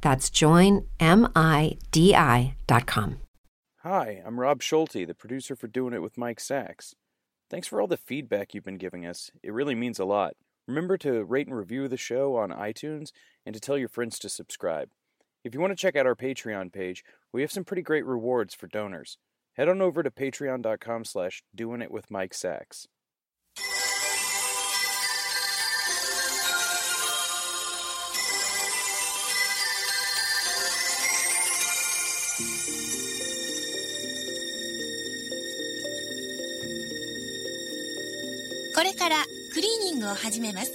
That's joinmidi.com. Hi, I'm Rob Schulte, the producer for Doing It with Mike Sacks. Thanks for all the feedback you've been giving us. It really means a lot. Remember to rate and review the show on iTunes and to tell your friends to subscribe. If you want to check out our Patreon page, we have some pretty great rewards for donors. Head on over to patreon.com slash doing からクリーニングを始めます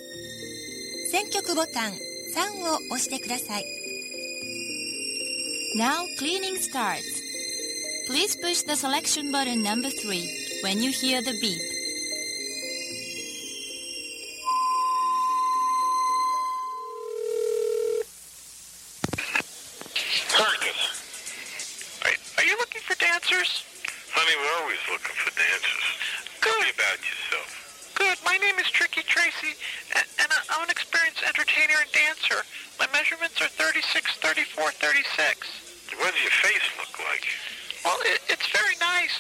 選曲ボタン3を押してください Now cleaning starts Please push the selection button number 3 when you hear the beep Circus. Are, are you My name is Tricky Tracy, and, and I- I'm an experienced entertainer and dancer. My measurements are 36, 34, 36. What does your face look like? Well, it, it's very nice.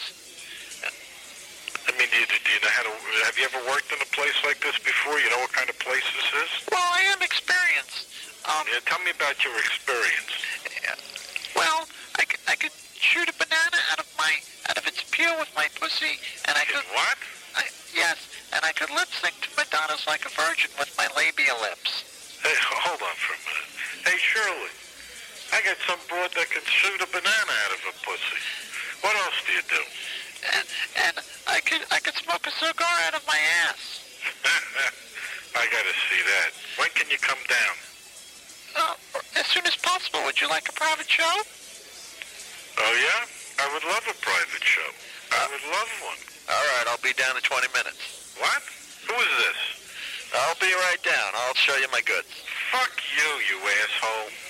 I mean, do you, do you know how to... Have you ever worked in a place like this before? You know what kind of place this is? Well, I am experienced. Um, Yeah, tell me about your experience. well, I could shoot a banana out of my out of its peel with my pussy, and I could What? I, yes, and I could lip sync to Madonna's like a virgin with my labia lips. Hey, hold on for a minute. Hey, Shirley, I got some broad that can shoot a banana out of a pussy. What else do you do? And and I could I could smoke a cigar out of my ass. I gotta see that. When can you come down? Uh, as soon as possible. Would you like a private show? Oh, yeah? I would love a private show. I would love one. All right, I'll be down in 20 minutes. What? Who is this? I'll be right down. I'll show you my goods. Fuck you, you asshole.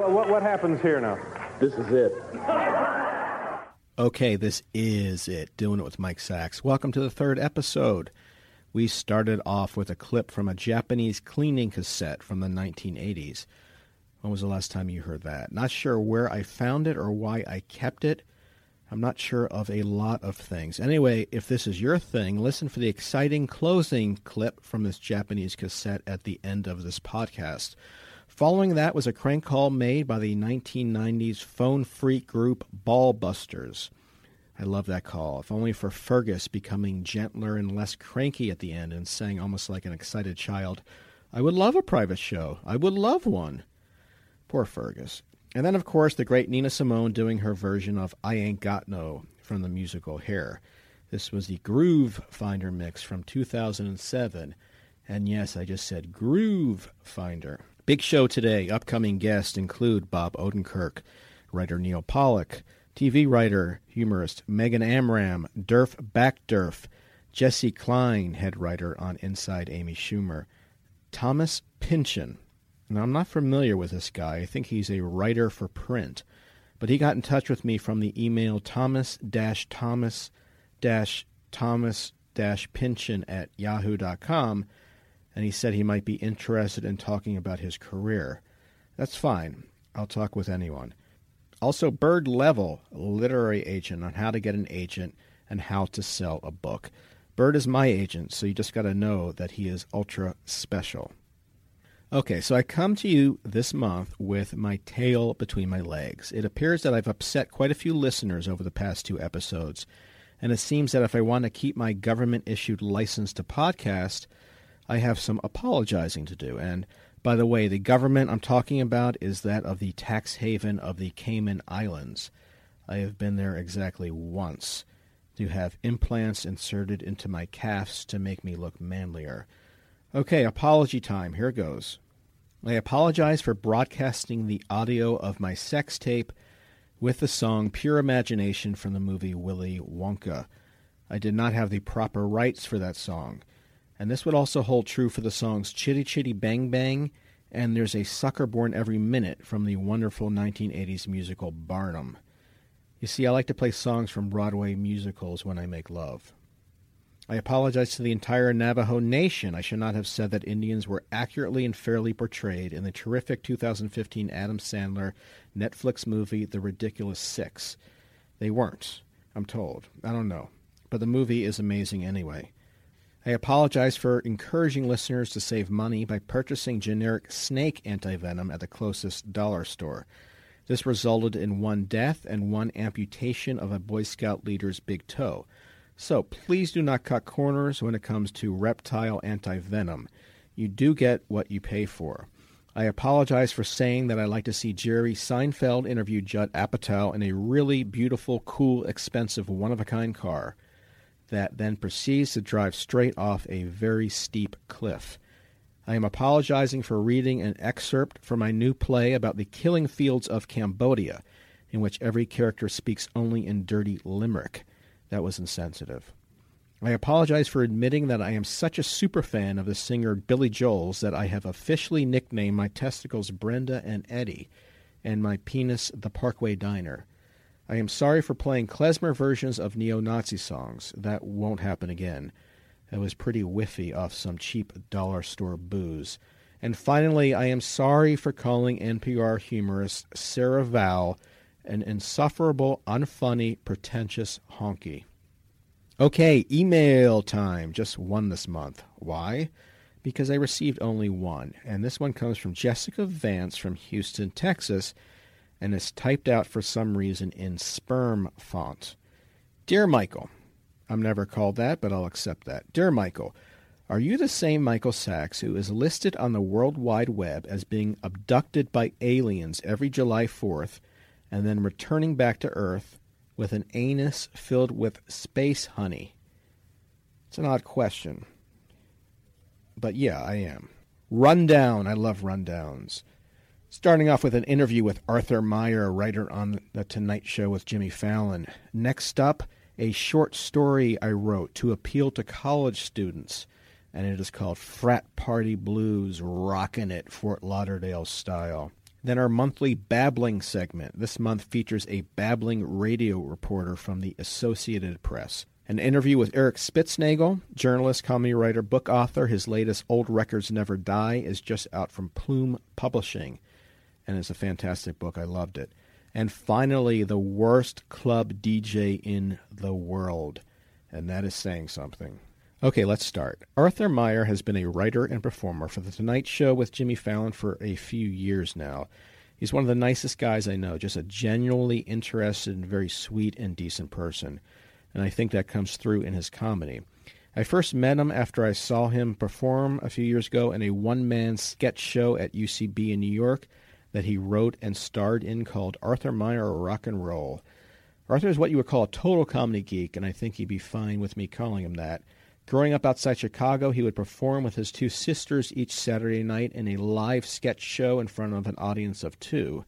Well, what, what happens here now? This is it. Okay, this is it. Doing it with Mike Sacks. Welcome to the third episode. We started off with a clip from a Japanese cleaning cassette from the 1980s. When was the last time you heard that? Not sure where I found it or why I kept it. I'm not sure of a lot of things. Anyway, if this is your thing, listen for the exciting closing clip from this Japanese cassette at the end of this podcast. Following that was a crank call made by the 1990s phone freak group Ballbusters. I love that call, if only for Fergus becoming gentler and less cranky at the end and saying almost like an excited child, I would love a private show. I would love one. Poor Fergus. And then, of course, the great Nina Simone doing her version of I Ain't Got No from the musical Hair. This was the Groove Finder mix from 2007. And yes, I just said Groove Finder. Big show today. Upcoming guests include Bob Odenkirk, writer Neal Pollack, TV writer, humorist Megan Amram, Derf Backderf, Jessi Klein, head writer on Inside Amy Schumer, Thomas Pynchon, now, I'm not familiar with this guy. I think he's a writer for print. But he got in touch with me from the email thomas thomas thomas pynchon at yahoo.com, and he said he might be interested in talking about his career. That's fine. I'll talk with anyone. Also, Byrd Leavell, literary agent on how to get an agent and how to sell a book. Byrd is my agent, so you just got to know that he is ultra special. Okay, so I come to you this month with my tail between my legs. It appears that I've upset quite a few listeners over the past two episodes, and it seems that if I want to keep my government issued license to podcast, I have some apologizing to do. And by the way, the government I'm talking about is that of the tax haven of the Cayman Islands. I have been there exactly once to have implants inserted into my calves to make me look manlier. Okay, apology time. Here goes. I apologize for broadcasting the audio of my sex tape with the song Pure Imagination from the movie Willy Wonka. I did not have the proper rights for that song. And this would also hold true for the songs Chitty Chitty Bang Bang and There's a Sucker Born Every Minute from the wonderful 1980s musical Barnum. You see, I like to play songs from Broadway musicals when I make love. I apologize to the entire Navajo Nation. I should not have said that Indians were accurately and fairly portrayed in the terrific 2015 Adam Sandler Netflix movie, The Ridiculous Six. They weren't, I'm told. I don't know. But the movie is amazing anyway. I apologize for encouraging listeners to save money by purchasing generic snake antivenom at the closest dollar store. This resulted in one death and one amputation of a Boy Scout leader's big toe. So please do not cut corners when it comes to reptile antivenom. You do get what you pay for. I apologize for saying that I like to see Jerry Seinfeld interview Judd Apatow in a really beautiful, cool, expensive, one of a kind car that then proceeds to drive straight off a very steep cliff. I am apologizing for reading an excerpt from my new play about the killing fields of Cambodia, in which every character speaks only in dirty limerick. That was insensitive. I apologize for admitting that I am such a superfan of the singer Billy Joel's that I have officially nicknamed my testicles Brenda and Eddie, and my penis the Parkway Diner. I am sorry for playing klezmer versions of neo Nazi songs. That won't happen again. That was pretty whiffy off some cheap dollar store booze. And finally, I am sorry for calling NPR humorist Sarah Vowell an insufferable, unfunny, pretentious honky. Okay, email time. Just one this month. Why? Because I received only one, and this one comes from Jessica Vance from Houston, Texas, and is typed out for some reason in sperm font. Dear Michael, I'm never called that, but I'll accept that. Dear Michael, are you the same Michael Sacks who is listed on the World Wide Web as being abducted by aliens every July 4th and then returning back to Earth with an anus filled with space honey? It's an odd question. But yeah, I am. Rundown. I love rundowns. Starting off with an interview with Arthur Meyer, a writer on The Tonight Show with Jimmy Fallon. Next up, a short story I wrote to appeal to college students, and it is called Frat Party Blues Rockin' It Fort Lauderdale Style. Then our monthly babbling segment. This month features a babbling radio reporter from the Associated Press. An interview with Eric Spitznagel, journalist, comedy writer, book author. His latest Old Records Never Die is just out from Plume Publishing, and it's a fantastic book. I loved it. And finally, the worst club DJ in the world, and that is saying something. Okay, let's start. Arthur Meyer has been a writer and performer for The Tonight Show with Jimmy Fallon for a few years now. He's one of the nicest guys I know, just a genuinely interested and very sweet and decent person. And I think that comes through in his comedy. I first met him after I saw him perform a few years ago in a one man sketch show at UCB in New York that he wrote and starred in called Arthur Meyer Rock and Roll. Arthur is what you would call a total comedy geek, and I think he'd be fine with me calling him that. Growing up outside Chicago, he would perform with his two sisters each Saturday night in a live sketch show in front of an audience of two,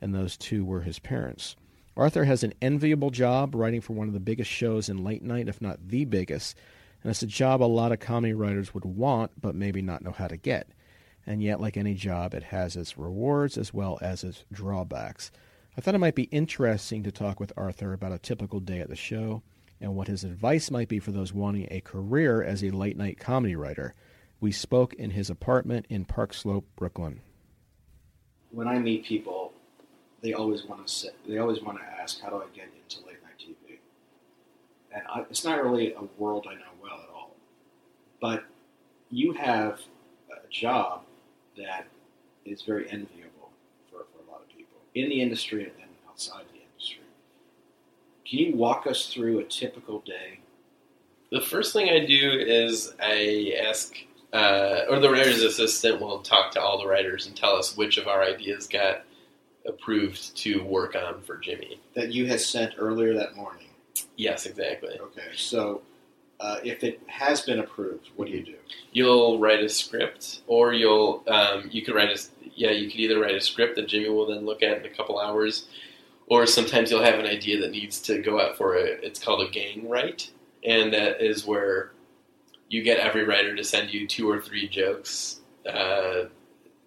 and those two were his parents. Arthur has an enviable job writing for one of the biggest shows in late night, if not the biggest, and it's a job a lot of comedy writers would want but maybe not know how to get. And yet, like any job, it has its rewards as well as its drawbacks. I thought it might be interesting to talk with Arthur about a typical day at the show and what his advice might be for those wanting a career as a late night comedy writer. We spoke in his apartment in Park Slope, Brooklyn. When I meet people, they always want to sit. They always want to ask, "How do I get into late night TV?" And I, it's not really a world I know well at all. But you have a job that is very enviable for, for a lot of people in the industry and outside the industry. Can you walk us through a typical day? The first thing I do is I ask, uh, or the writer's assistant will talk to all the writers and tell us which of our ideas got approved to work on for Jimmy. That you had sent earlier that morning. Yes, exactly. Okay, so uh, if it has been approved, what do you do? You'll write a script, or you'll um, you could write a yeah you could either write a script that Jimmy will then look at in a couple hours, or sometimes you'll have an idea that needs to go out for a it's called a gang write, and that is where you get every writer to send you two or three jokes uh,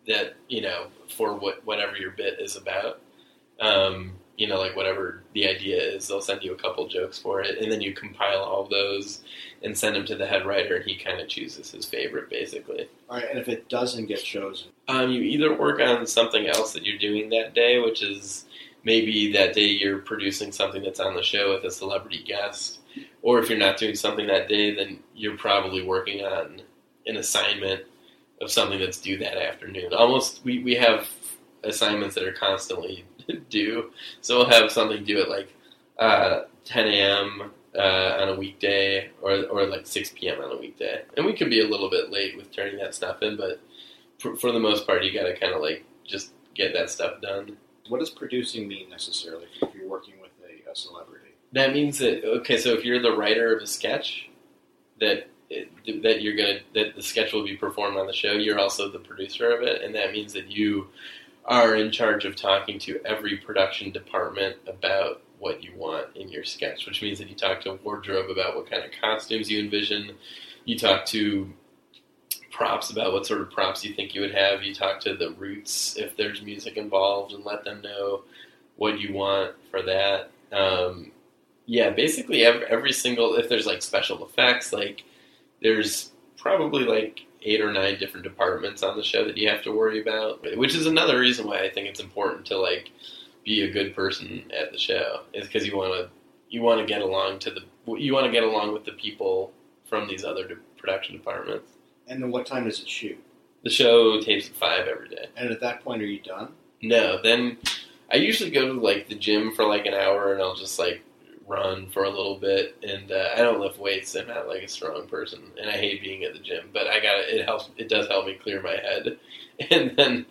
that you know for what whatever your bit is about. Um, you know, like whatever the idea is, they'll send you a couple jokes for it, and then you compile all those and send them to the head writer, and he kind of chooses his favorite, basically. All right, and if it doesn't get chosen, Um, you either work on something else that you're doing that day, which is maybe that day you're producing something that's on the show with a celebrity guest, or if you're not doing something that day, then you're probably working on an assignment of something that's due that afternoon. Almost, we, we have assignments that are constantly due, so we'll have something due at like uh, 10 a.m. Uh, on a weekday, or or like 6 p.m. on a weekday, and we could be a little bit late with turning that stuff in, but for, for the most part, you got to kind of like just get that stuff done. what does producing mean necessarily if you're working with a, a celebrity? That means that okay, so if you're the writer of a sketch, that that you're gonna that the sketch will be performed on the show, you're also the producer of it, and that means that you are in charge of talking to every production department about what you want in your sketch, which means that you talk to wardrobe about what kind of costumes you envision, you talk to props about what sort of props you think you would have, you talk to the roots if there's music involved and let them know what you want for that. Um, yeah, basically every, every single if there's like special effects, like there's probably like eight or nine different departments on the show that you have to worry about, which is another reason why I think it's important to like be a good person at the show is because you want to you want to get along to the you want to get along with the people from these other de- production departments. And then what time does it shoot? The show tapes at five every day. And at that point, are you done? No, then I usually go to like the gym for like an hour and I'll just like run for a little bit. And uh, I don't lift weights. I'm not like a strong person, and I hate being at the gym. But I got it. Helps. It does help me clear my head. And then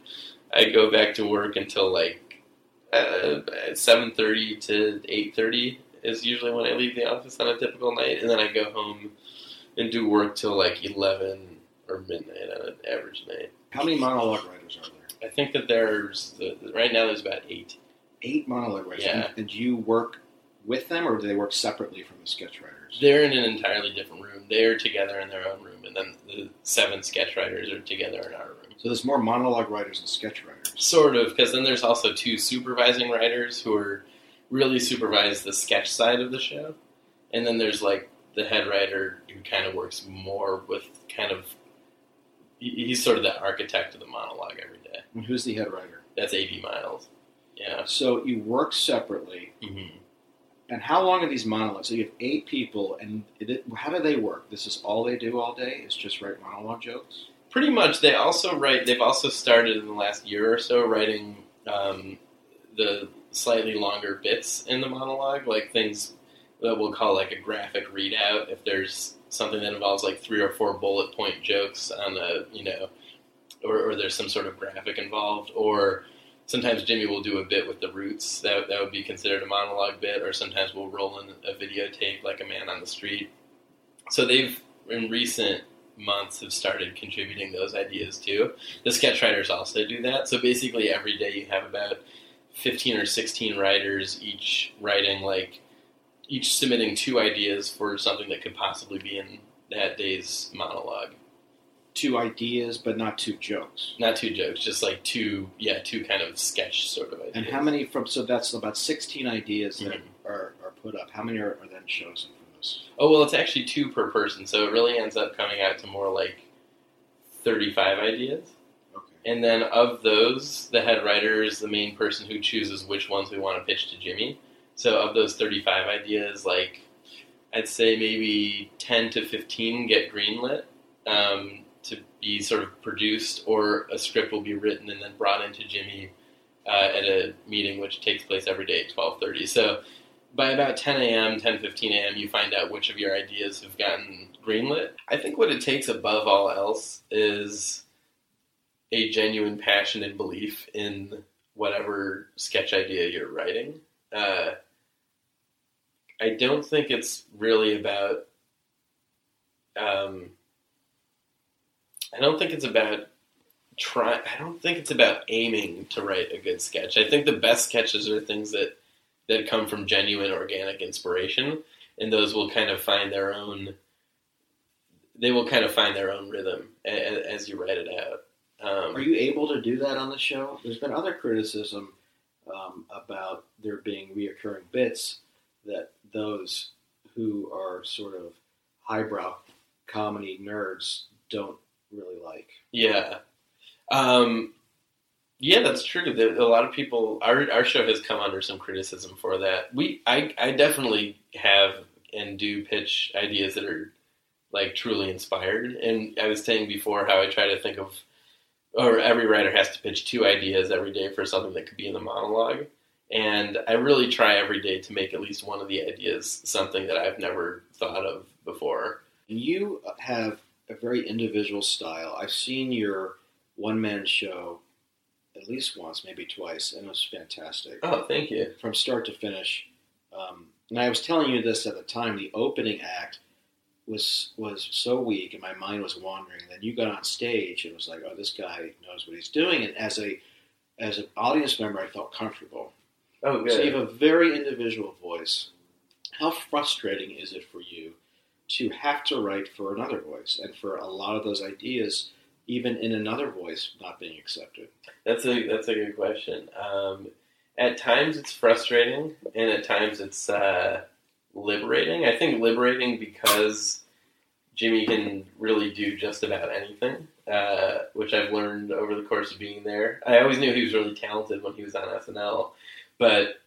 I go back to work until like uh, seven thirty to eight thirty is usually when I leave the office on a typical night, and then I go home and do work till like eleven or midnight on an average night. How many monologue writers are there? I think that there's right now there's about eight. Eight monologue writers. Yeah. And, and you work with them, or do they work separately from the sketch writers? They're in an entirely different room. They're together in their own room, and then the seven sketch writers are together in our room. So there's more monologue writers and sketch writers. Sort of, because then there's also two supervising writers who are really supervise the sketch side of the show, and then there's like the head writer who kind of works more with kind of he's sort of the architect of the monologue every day. And who's the head writer? That's A.D. Miles. Yeah. So you work separately. hmm And how long are these monologues? So you have eight people, and it, how do they work? This is all they do all day? Is just write monologue jokes? Pretty much. They also write. They've also started in the last year or so writing um, the slightly longer bits in the monologue, like things that we'll call like a graphic readout. If there's something that involves like three or four bullet point jokes on a, you know, or, or there's some sort of graphic involved, or sometimes Jimmy will do a bit with the roots that that would be considered a monologue bit, or sometimes we'll roll in a videotape like a man on the street. So they've in recent months have started contributing those ideas too. The sketch writers also do that. So basically, every day you have about fifteen or sixteen writers, each writing like each submitting two ideas for something that could possibly be in that day's monologue. Two ideas, but not two jokes. Not two jokes, just like two, yeah, two kind of sketch sort of ideas. And how many from? So that's about sixteen ideas that Mhm. are, are put up. How many are, are then chosen from this? Oh well, it's actually two per person, so it really ends up coming out to more like thirty-five ideas. Okay. And then of those, the head writer is the main person who chooses which ones we want to pitch to Jimmy. So of those 35 ideas, like I'd say maybe 10 to 15 get greenlit um, to be sort of produced, or a script will be written and then brought into Jimmy uh, at a meeting which takes place every day at 12:30. So by about 10 a.m., 10:15 a.m., you find out which of your ideas have gotten greenlit. I think what it takes above all else is a genuine passion and belief in whatever sketch idea you're writing. Uh, I don't think it's really about. Um, I don't think it's about try. I don't think it's about aiming to write a good sketch. I think the best sketches are things that that come from genuine organic inspiration, and those will kind of find their own. They will kind of find their own rhythm as, as you write it out. Um, Are you able to do that on the show? There's been other criticism um, about there being reoccurring bits that those who are sort of highbrow comedy nerds don't really like. Yeah. Um, yeah, that's true. There, a lot of people, our, our show has come under some criticism for that. We, I, I definitely have and do pitch ideas that are like truly inspired. And I was saying before how I try to think of, or every writer has to pitch two ideas every day for something that could be in the monologue. And I really try every day to make at least one of the ideas something that I've never thought of before. And you have a very individual style. I've seen your one man show at least once, maybe twice, and it was fantastic. Oh, thank you. From start to finish. Um, and I was telling you this at the time, the opening act was was so weak and my mind was wandering. Then you got on stage and it was like, oh, this guy knows what he's doing. And as a as an audience member, I felt comfortable. Oh, So you have a very individual voice. How frustrating is it for you to have to write for another voice and for a lot of those ideas, even in another voice, not being accepted? That's a that's a good question. Um, at times it's frustrating, and at times it's uh, liberating. I think liberating because Jimmy can really do just about anything, uh, which I've learned over the course of being there. I always knew he was really talented when he was on SNL, but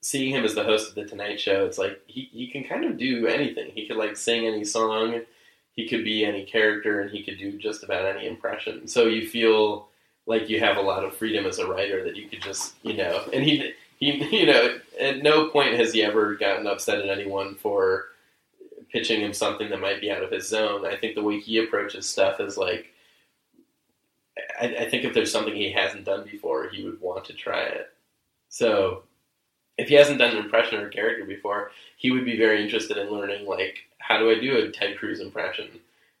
seeing him as the host of the Tonight Show, it's like he, he can kind of do anything. He could like sing any song, he could be any character, and he could do just about any impression. So you feel like you have a lot of freedom as a writer that you could just you know and he he you know at no point has he ever gotten upset at anyone for pitching him something that might be out of his zone i think the way he approaches stuff is like I, I think if there's something he hasn't done before he would want to try it so if he hasn't done an impression or a character before he would be very interested in learning like how do i do a ted cruz impression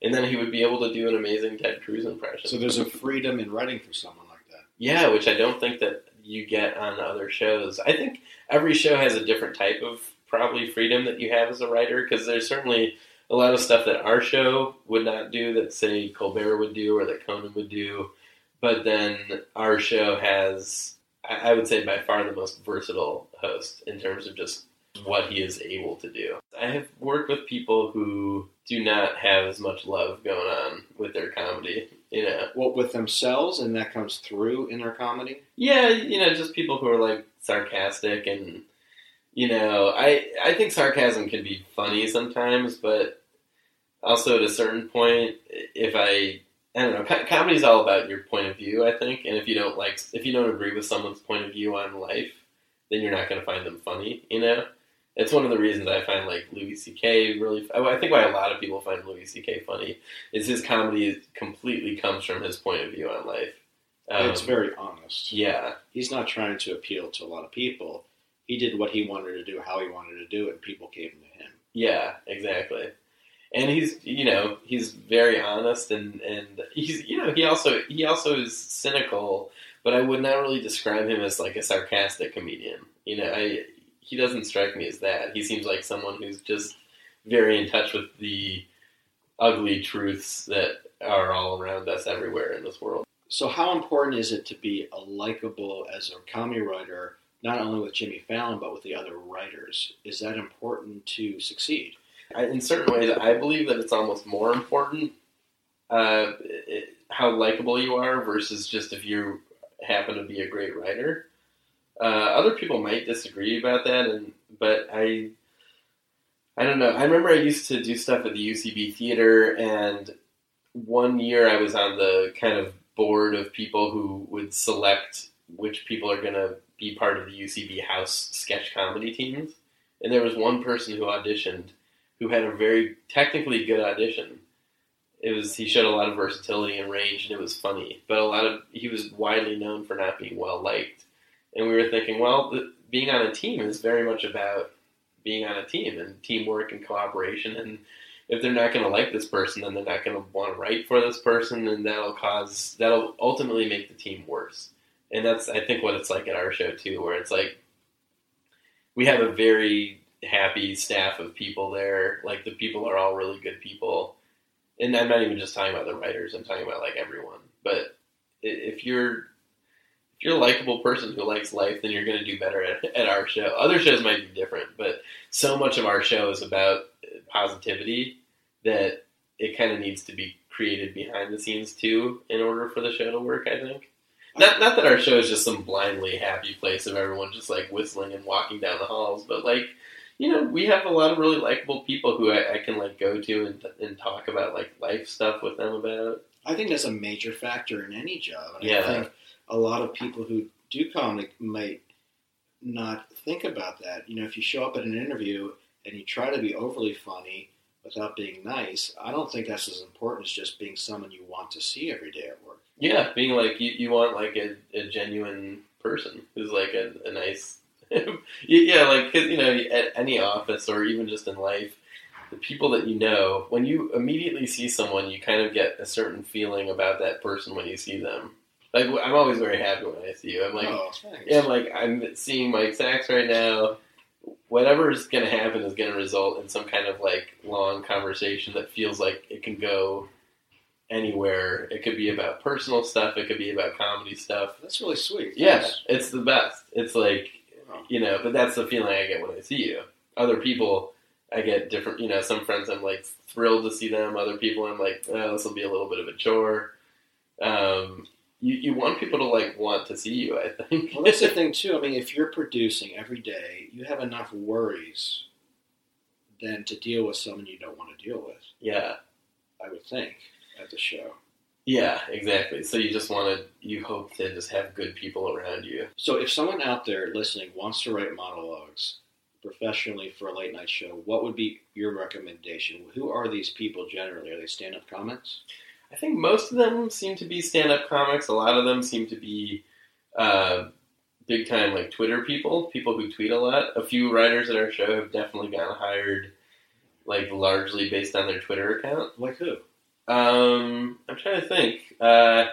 and then he would be able to do an amazing ted cruz impression So there's a freedom in writing for someone like that. yeah, which I don't think that you get on other shows. I think every show has a different type of probably freedom that you have as a writer because there's certainly a lot of stuff that our show would not do that say Colbert would do or that Conan would do. but then our show has, I I would say, by far the most versatile host in terms of just what he is able to do. I have worked with people who do not have as much love going on with their comedy. You know, Well, with themselves, and that comes through in their comedy. yeah, you know, just people who are like sarcastic and you know, I I think sarcasm can be funny sometimes, but also at a certain point, if I I don't know, co- comedy's all about your point of view, I think, and if you don't like if you don't agree with someone's point of view on life, then you're not going to find them funny, you know. It's one of the reasons I find like Louis C.K. really. I think why a lot of people find Louis C.K. funny is his comedy completely comes from his point of view on life. Um, it's very honest. yeah, He's not trying to appeal to a lot of people. He did what he wanted to do, how he wanted to do it, and people came to him. Yeah, exactly. And he's you know he's very honest and and he's you know he also he also is cynical, but I would not really describe him as like a sarcastic comedian. You know, I he doesn't strike me as that. He seems like someone who's just very in touch with the ugly truths that are all around us everywhere in this world. So, how important is it to be a likable as a comedy writer, not only with Jimmy Fallon but with the other writers? Is that important to succeed? I, in certain ways, I believe that it's almost more important uh, it, how likable you are versus just if you happen to be a great writer. Uh, other people might disagree about that, and but I, I don't know. I remember I used to do stuff at the UCB theater, and one year I was on the kind of board of people who would select which people are going to be part of the UCB house sketch comedy teams, and there was one person who auditioned who had a very technically good audition. It was he showed a lot of versatility and range, and it was funny. But a lot of he was widely known for not being well liked, and we were thinking, well, the, being on a team is very much about being on a team and teamwork and cooperation. And if they're not going to like this person, then they're not going to want to write for this person, and that'll cause that'll ultimately make the team worse. And that's I think what it's like at our show too, where it's like we have a very happy staff of people there. Like the people are all really good people, and I'm not even just talking about the writers. I'm talking about like everyone. But if you're if you're a likable person who likes life, then you're going to do better at, at our show. Other shows might be different, but so much of our show is about positivity that it kind of needs to be created behind the scenes too in order for the show to work. I think. Not, not that our show is just some blindly happy place of everyone just like whistling and walking down the halls, but like you know, we have a lot of really likable people who I, I can like go to and, and talk about like life stuff with them about. I think that's a major factor in any job. And Yeah. I think a lot of people who do comedy might not think about that. You know, if you show up at an interview and you try to be overly funny without being nice, I don't think that's as important as just being someone you want to see every day at work. Yeah, being like you, you want like a, a genuine person who's like a, a nice, yeah, like 'cause, you know at any office or even just in life, the people that you know, when you immediately see someone, you kind of get a certain feeling about that person when you see them. Like I'm always very happy when I see you. I'm like, oh, yeah, I'm like I'm seeing Mike Sacks right now. Whatever is going to happen is going to result in some kind of like long conversation that feels like it can go anywhere. It could be about personal stuff. It could be about comedy stuff. That's really sweet. Yeah, Thanks. it's the best. It's like Wow. you know, but that's the feeling I get when I see you. Other people, I get different. You know, some friends I'm like thrilled to see them. Other people I'm like, oh, this will be a little bit of a chore. Um, you you want people to like want to see you. I think. Well, that's the thing too. I mean, if you're producing every day, you have enough worries than to deal with someone you don't want to deal with. yeah. I would think at the show. Yeah, exactly. So you just want to, you hope to just have good people around you. So, if someone out there listening wants to write monologues professionally for a late night show, what would be your recommendation? Who are these people generally? Are they stand up comics? I think most of them seem to be stand-up comics. A lot of them seem to be uh, big-time like Twitter people, people who tweet a lot. A few writers at our show have definitely gotten hired, like largely based on their Twitter account. Like who? Um, I'm trying to think. Uh,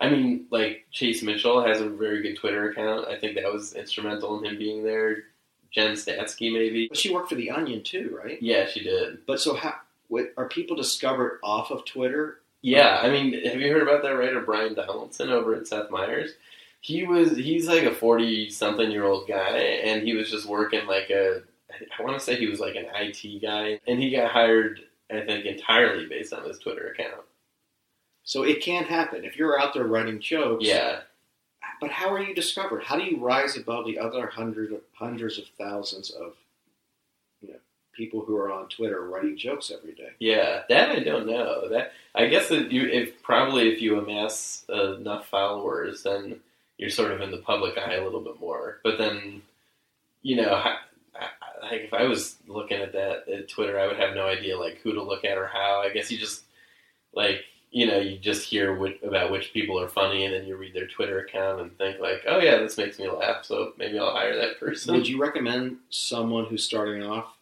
I mean, like Chase Mitchell has a very good Twitter account. I think that was instrumental in him being there. Jen Statsky, maybe. But she worked for The Onion too, right? Yeah, she did. But so, how what, are people discovered off of Twitter Yeah, I mean, have you heard about that writer Bryan Donaldson over at Seth Meyers? He was he's like a forty something year old guy, and he was just working like a I want to say he was like an IT guy, and he got hired I think entirely based on his Twitter account. So it can happen if you're out there writing jokes. Yeah, But how are you discovered? How do you rise above the other hundred, hundreds of thousands of, you know, people who are on Twitter writing jokes every day? yeah, that I don't know. That I guess that you if probably if you amass enough followers, then you're sort of in the public eye a little bit more. But then, you know, like if I was looking at that at Twitter, I would have no idea like who to look at or how. I guess you just like you know you just hear which, about which people are funny, and then you read their Twitter account and think like, oh yeah, this makes me laugh, so maybe I'll hire that person. Would you recommend someone who's starting off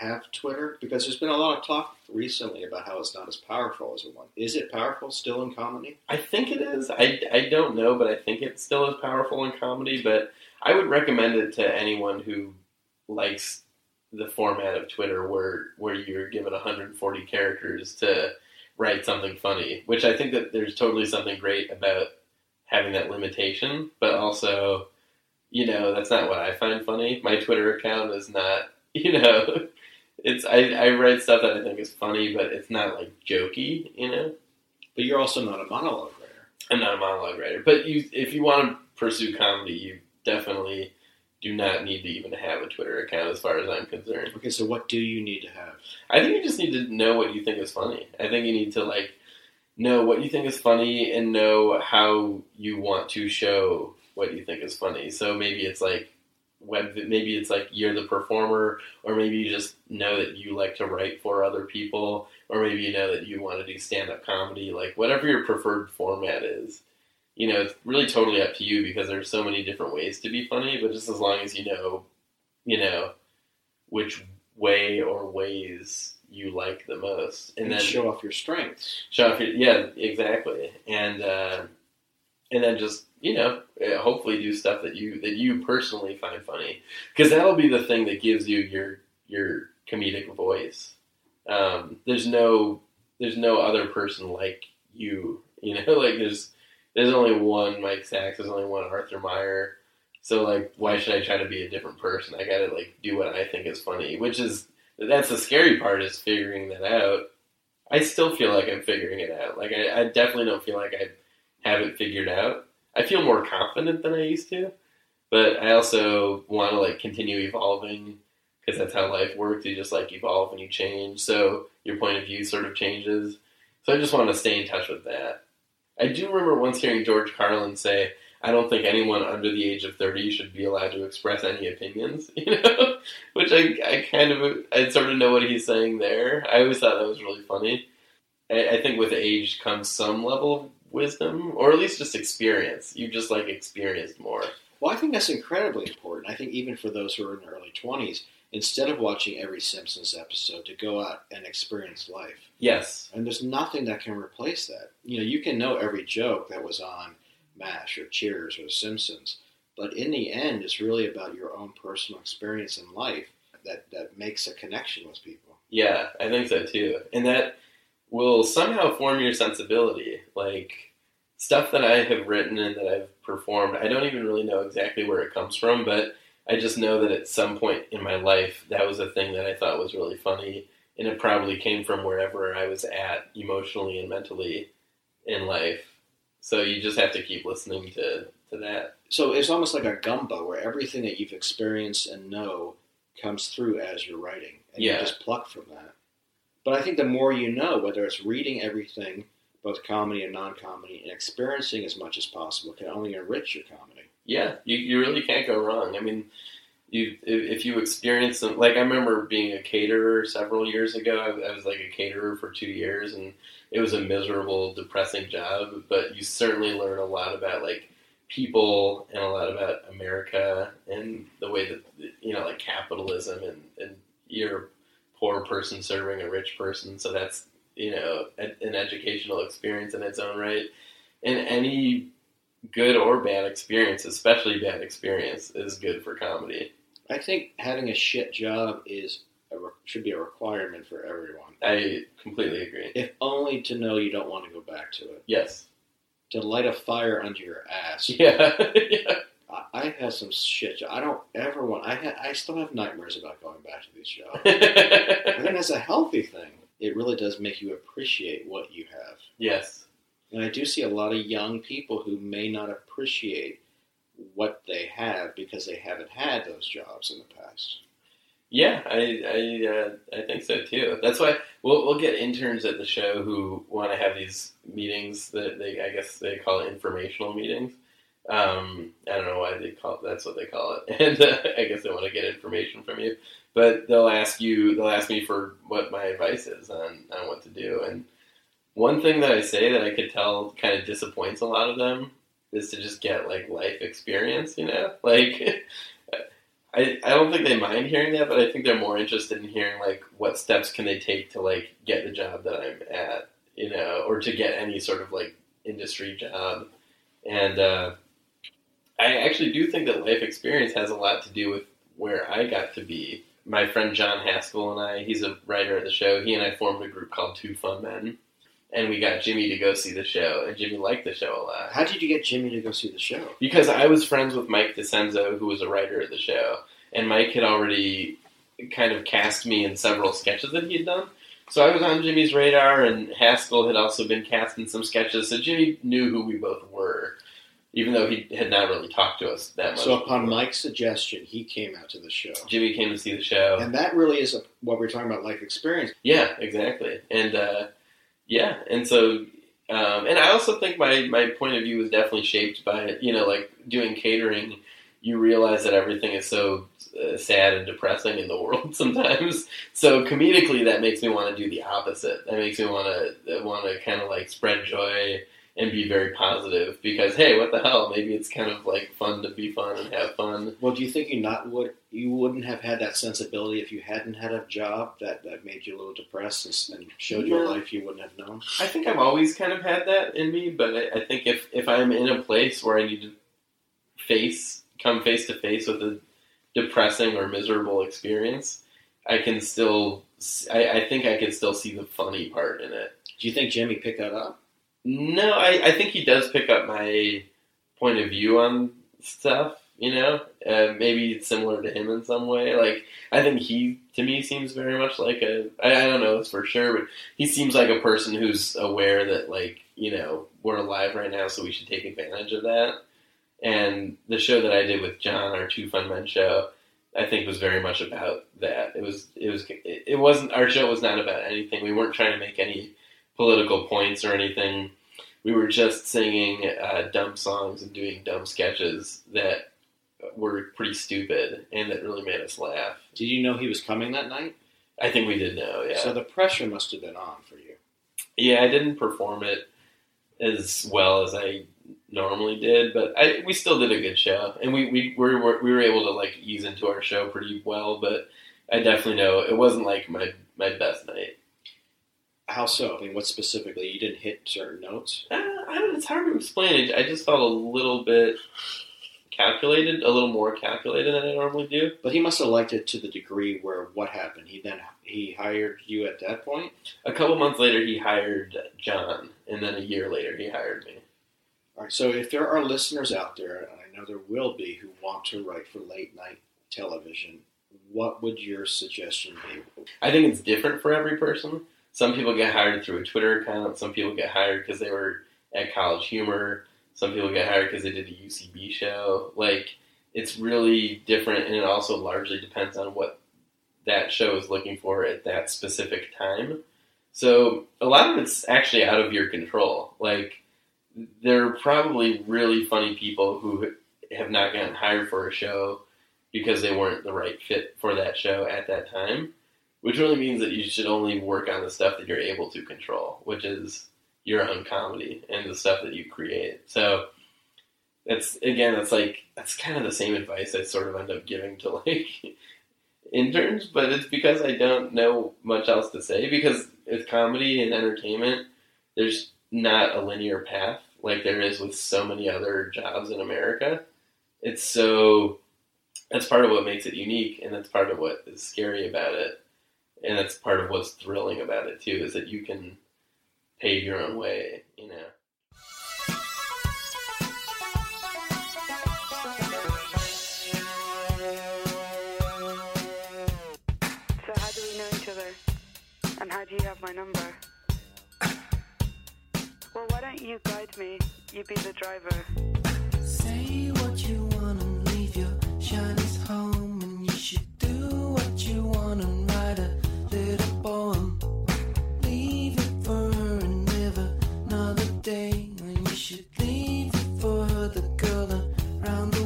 have Twitter? Because there's been a lot of talk recently about how it's not as powerful as it was. Is it powerful still in comedy? I think it is. I, I don't know, but I think it's still as powerful in comedy. But I would recommend it to anyone who likes the format of Twitter, where where you're given 140 characters to write something funny. Which I think that there's totally something great about having that limitation, but also, you know, that's not what I find funny. My Twitter account is not, you know. It's I, I write stuff that I think is funny, but it's not like jokey, you know. But you're also not a monologue writer. I'm not a monologue writer, but you, if you want to pursue comedy, you definitely do not need to even have a Twitter account, as far as I'm concerned. Okay, so what do you need to have? I think you just need to know what you think is funny. I think you need to like know what you think is funny and know how you want to show what you think is funny. So maybe it's like web, maybe it's like you're the performer, or maybe you just know that you like to write for other people, or maybe you know that you want to do stand up comedy. Like whatever your preferred format is, you know, it's really totally up to you because there's so many different ways to be funny. But just as long as you know, you know, which way or ways you like the most, and, And, then show off your strengths. show off your yeah exactly and uh, and then just you know uh, hopefully do stuff that you that you personally find funny because that'll be the thing that gives you your your comedic voice um, there's no there's no other person like you you know like there's there's only one Mike Sacks there's only one Arthur Meyer so like why should I try to be a different person I gotta like do what I think is funny which is that's the scary part is figuring that out I still feel like I'm figuring it out. Like I, I definitely don't feel like I have it figured out. I feel more confident than I used to, but I also want to like continue evolving because that's how life works. You just like evolve and you change, so your point of view sort of changes. So I just want to stay in touch with that. I do remember once hearing George Carlin say, "I don't think anyone under the age of thirty should be allowed to express any opinions." You know, which I, I kind of I sort of know what he's saying there. I always thought that was really funny. I, I think with age comes some level of wisdom, or at least just experience. You just like experienced more. Well, I think that's incredibly important. I think even for those who are in their early 20s, instead of watching every Simpsons episode, to go out and experience life. Yes, And there's nothing that can replace that. You know, you can know every joke that was on MASH or Cheers or Simpsons, but in the end, it's really about your own personal experience in life that, that makes a connection with people. yeah, I think so too, and that will somehow form your sensibility. Like stuff that I have written and that I've performed, I don't even really know exactly where it comes from, but I just know that at some point in my life, that was a thing that I thought was really funny, and it probably came from wherever I was at emotionally and mentally in life. So you just have to keep listening to, to that. So it's almost like a gumbo where everything that you've experienced and know comes through as you're writing, and Yeah. you just pluck from that. But I think the more you know, whether it's reading everything, both comedy and non-comedy, and experiencing as much as possible, can only enrich your comedy. Yeah, you, you really can't go wrong. I mean, you if, you experience like I remember being a caterer several years ago. I, I was like a caterer for two years, and it was a miserable, depressing job. But you certainly learn a lot about like people and a lot about America and the way that you know, like capitalism and and you're a poor person serving a rich person. So that's you know an educational experience in its own right. And any good or bad experience, especially bad experience, is good for comedy. I think having a shit job is a, re- should be a requirement for everyone. I completely agree. If only to know you don't want to go back to it. Yes. To light a fire under your ass. Yeah. yeah. I, I've had some shit. I don't ever want. I ha, I still have nightmares about going back to these shows. I think that's a healthy thing. It really does make you appreciate what you have. yes. And I do see a lot of young people who may not appreciate what they have because they haven't had those jobs in the past. Yeah, I I, uh, I think so too. That's why we'll we'll get interns at the show who want to have these meetings that they I guess they call it informational meetings. Um, I don't know why they call it, that's what they call it, and uh, I guess they want to get information from you. But they'll ask you, they'll ask me for what my advice is on on what to do. And one thing that I say that I could tell kind of disappoints a lot of them is to just get like life experience. You know, like. I, I don't think they mind hearing that, but I think they're more interested in hearing like what steps can they take to like get the job that I'm at, you know, or to get any sort of like industry job. And uh, I actually do think that life experience has a lot to do with where I got to be. My friend John Haskell and I, he's a writer at the show. He and I formed a group called Two Fun Men, and we got Jimmy to go see the show, and Jimmy liked the show a lot How did you get Jimmy to go see the show? because I was friends with Mike DiCenzo, who was a writer of the show, and Mike had already kind of cast me in several sketches that he had done. So I was on Jimmy's radar, and Haskell had also been cast in some sketches. So Jimmy knew who we both were, even though he had not really talked to us that much. So upon before. Mike's suggestion, he came out to the show. Jimmy came to see the show. And that really is a, what we're talking about, life experience. Yeah, exactly. And uh, yeah, and so um, and I also think my my point of view was definitely shaped by you know like doing catering. You realize that everything is so uh, sad and depressing in the world sometimes. So comedically, that makes me want to do the opposite. That makes me want to want to kind of like spread joy and be very positive because hey, what the hell? Maybe it's kind of like fun to be fun and have fun. Well, do you think you not would you wouldn't have had that sensibility if you hadn't had a job that, that made you a little depressed and, and showed you a life you wouldn't have known? I think I've always kind of had that in me, but I, I think if, if I'm in a place where I need to face, come face to face with a depressing or miserable experience, I can still, I think I can still see the funny part in it. Do you think Jimmy picked that up? No, I, I think he does pick up my point of view on stuff. You know, uh, maybe it's similar to him in some way. Like I think he, to me, seems very much like a. I, I don't know this for sure, but he seems like a person who's aware that, like, you know, we're alive right now, so we should take advantage of that. And the show that I did with John, our Two Fun Men show, I think was very much about that. It was, it was, it wasn't. Our show was not about anything. We weren't trying to make any political points or anything. We were just singing uh, dumb songs and doing dumb sketches that were pretty stupid and that really made us laugh. Did you know he was coming that night? I think we did know, yeah. So the pressure must have been on for you. yeah, I didn't perform it as well as I normally did, but I, we still did a good show, and we we were we were able to like ease into our show pretty well. But I definitely know it wasn't like my my best night. How so? I mean, what specifically? You didn't hit certain notes. Uh, I don't, it's hard to explain. I just felt a little bit calculated, a little more calculated than I normally do. But he must have liked it to the degree where what happened? He then he hired you at that point. A couple months later, he hired John, and then a year later, he hired me. All right. So if there are listeners out there, and I know there will be, who want to write for late night television, what would your suggestion be? I think it's different for every person. Some people get hired through a Twitter account. Some people get hired because they were at College Humor. Some people get hired because they did a UCB show. Like, it's really different, and it also largely depends on what that show is looking for at that specific time. So, a lot of it's actually out of your control. Like, there are probably really funny people who have not gotten hired for a show because they weren't the right fit for that show at that time which really means that you should only work on the stuff that you're able to control, which is your own comedy and the stuff that you create. So that's again, that's like that's kind of the same advice I sort of end up giving to like interns, but it's because I don't know much else to say because with comedy and entertainment, there's not a linear path like there is with so many other jobs in America. It's so that's part of what makes it unique and that's part of what is scary about it and that's part of what's thrilling about it too is that you can pave your own way. You know. So how do we know each other? And how do you have my number? Well, why don't you guide me? You be the driver. Say what you want and leave your shinies home. And you should do what you want and day. And never another day. you should leave it for her, the girl around the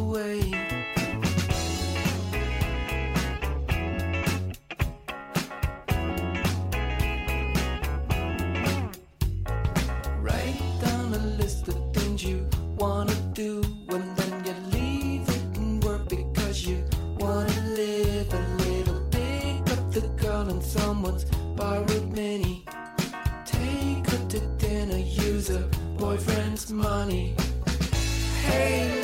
boyfriend's money. Hey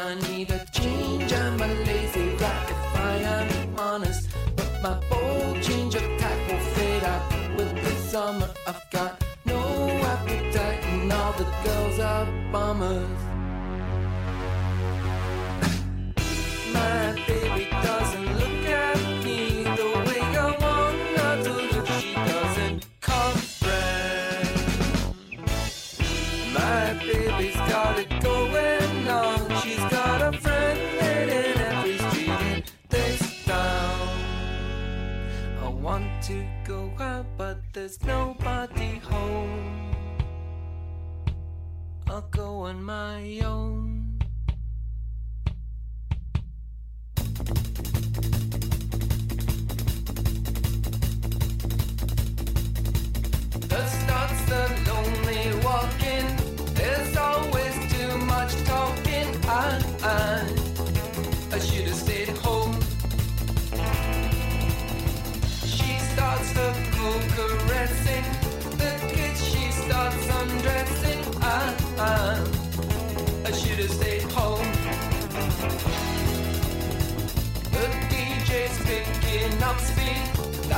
I need a change, I'm a lazy rat if I am honest. But my bold change of tack will fade out with the summer. I've got no appetite and all the girls are bummers. There's nobody home. I'll go on my own.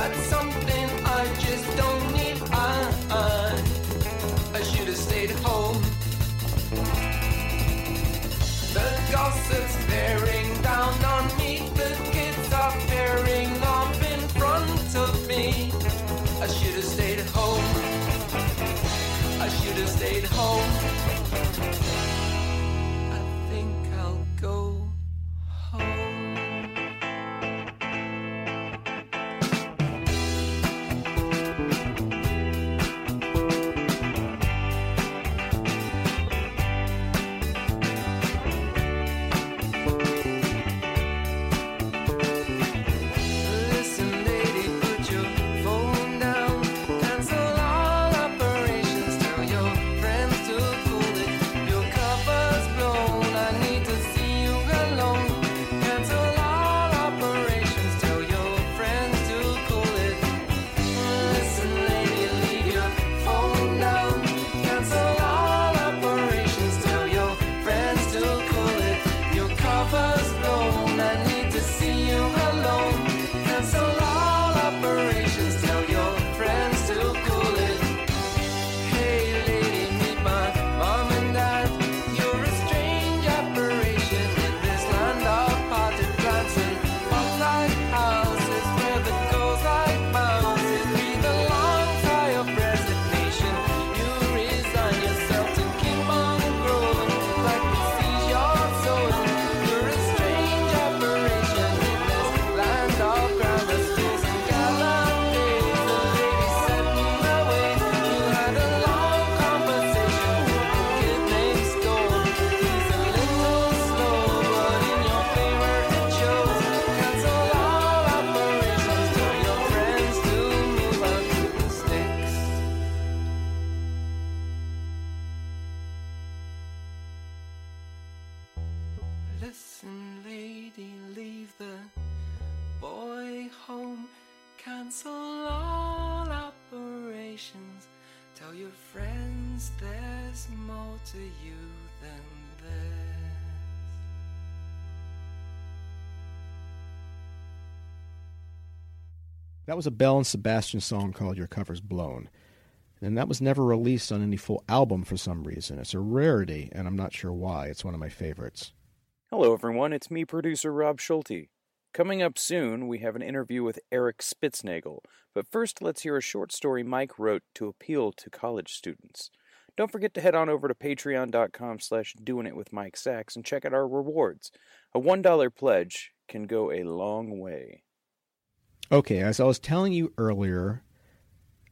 Something I just don't need. I, I should have stayed home. The gossip's bearing down on me. That was a Belle and Sebastian song called Your Cover's Blown. And that was never released on any full album for some reason. It's a rarity, and I'm not sure why. It's one of my favorites. Hello, everyone. It's me, producer Rob Schulte. Coming up soon, we have an interview with Eric Spitznagel. But first, let's hear a short story Mike wrote to appeal to college students. Don't forget to head on over to patreon.com slash doing it with Mike Sacks and check out our rewards. A $1 pledge can go a long way. Okay, as I was telling you earlier,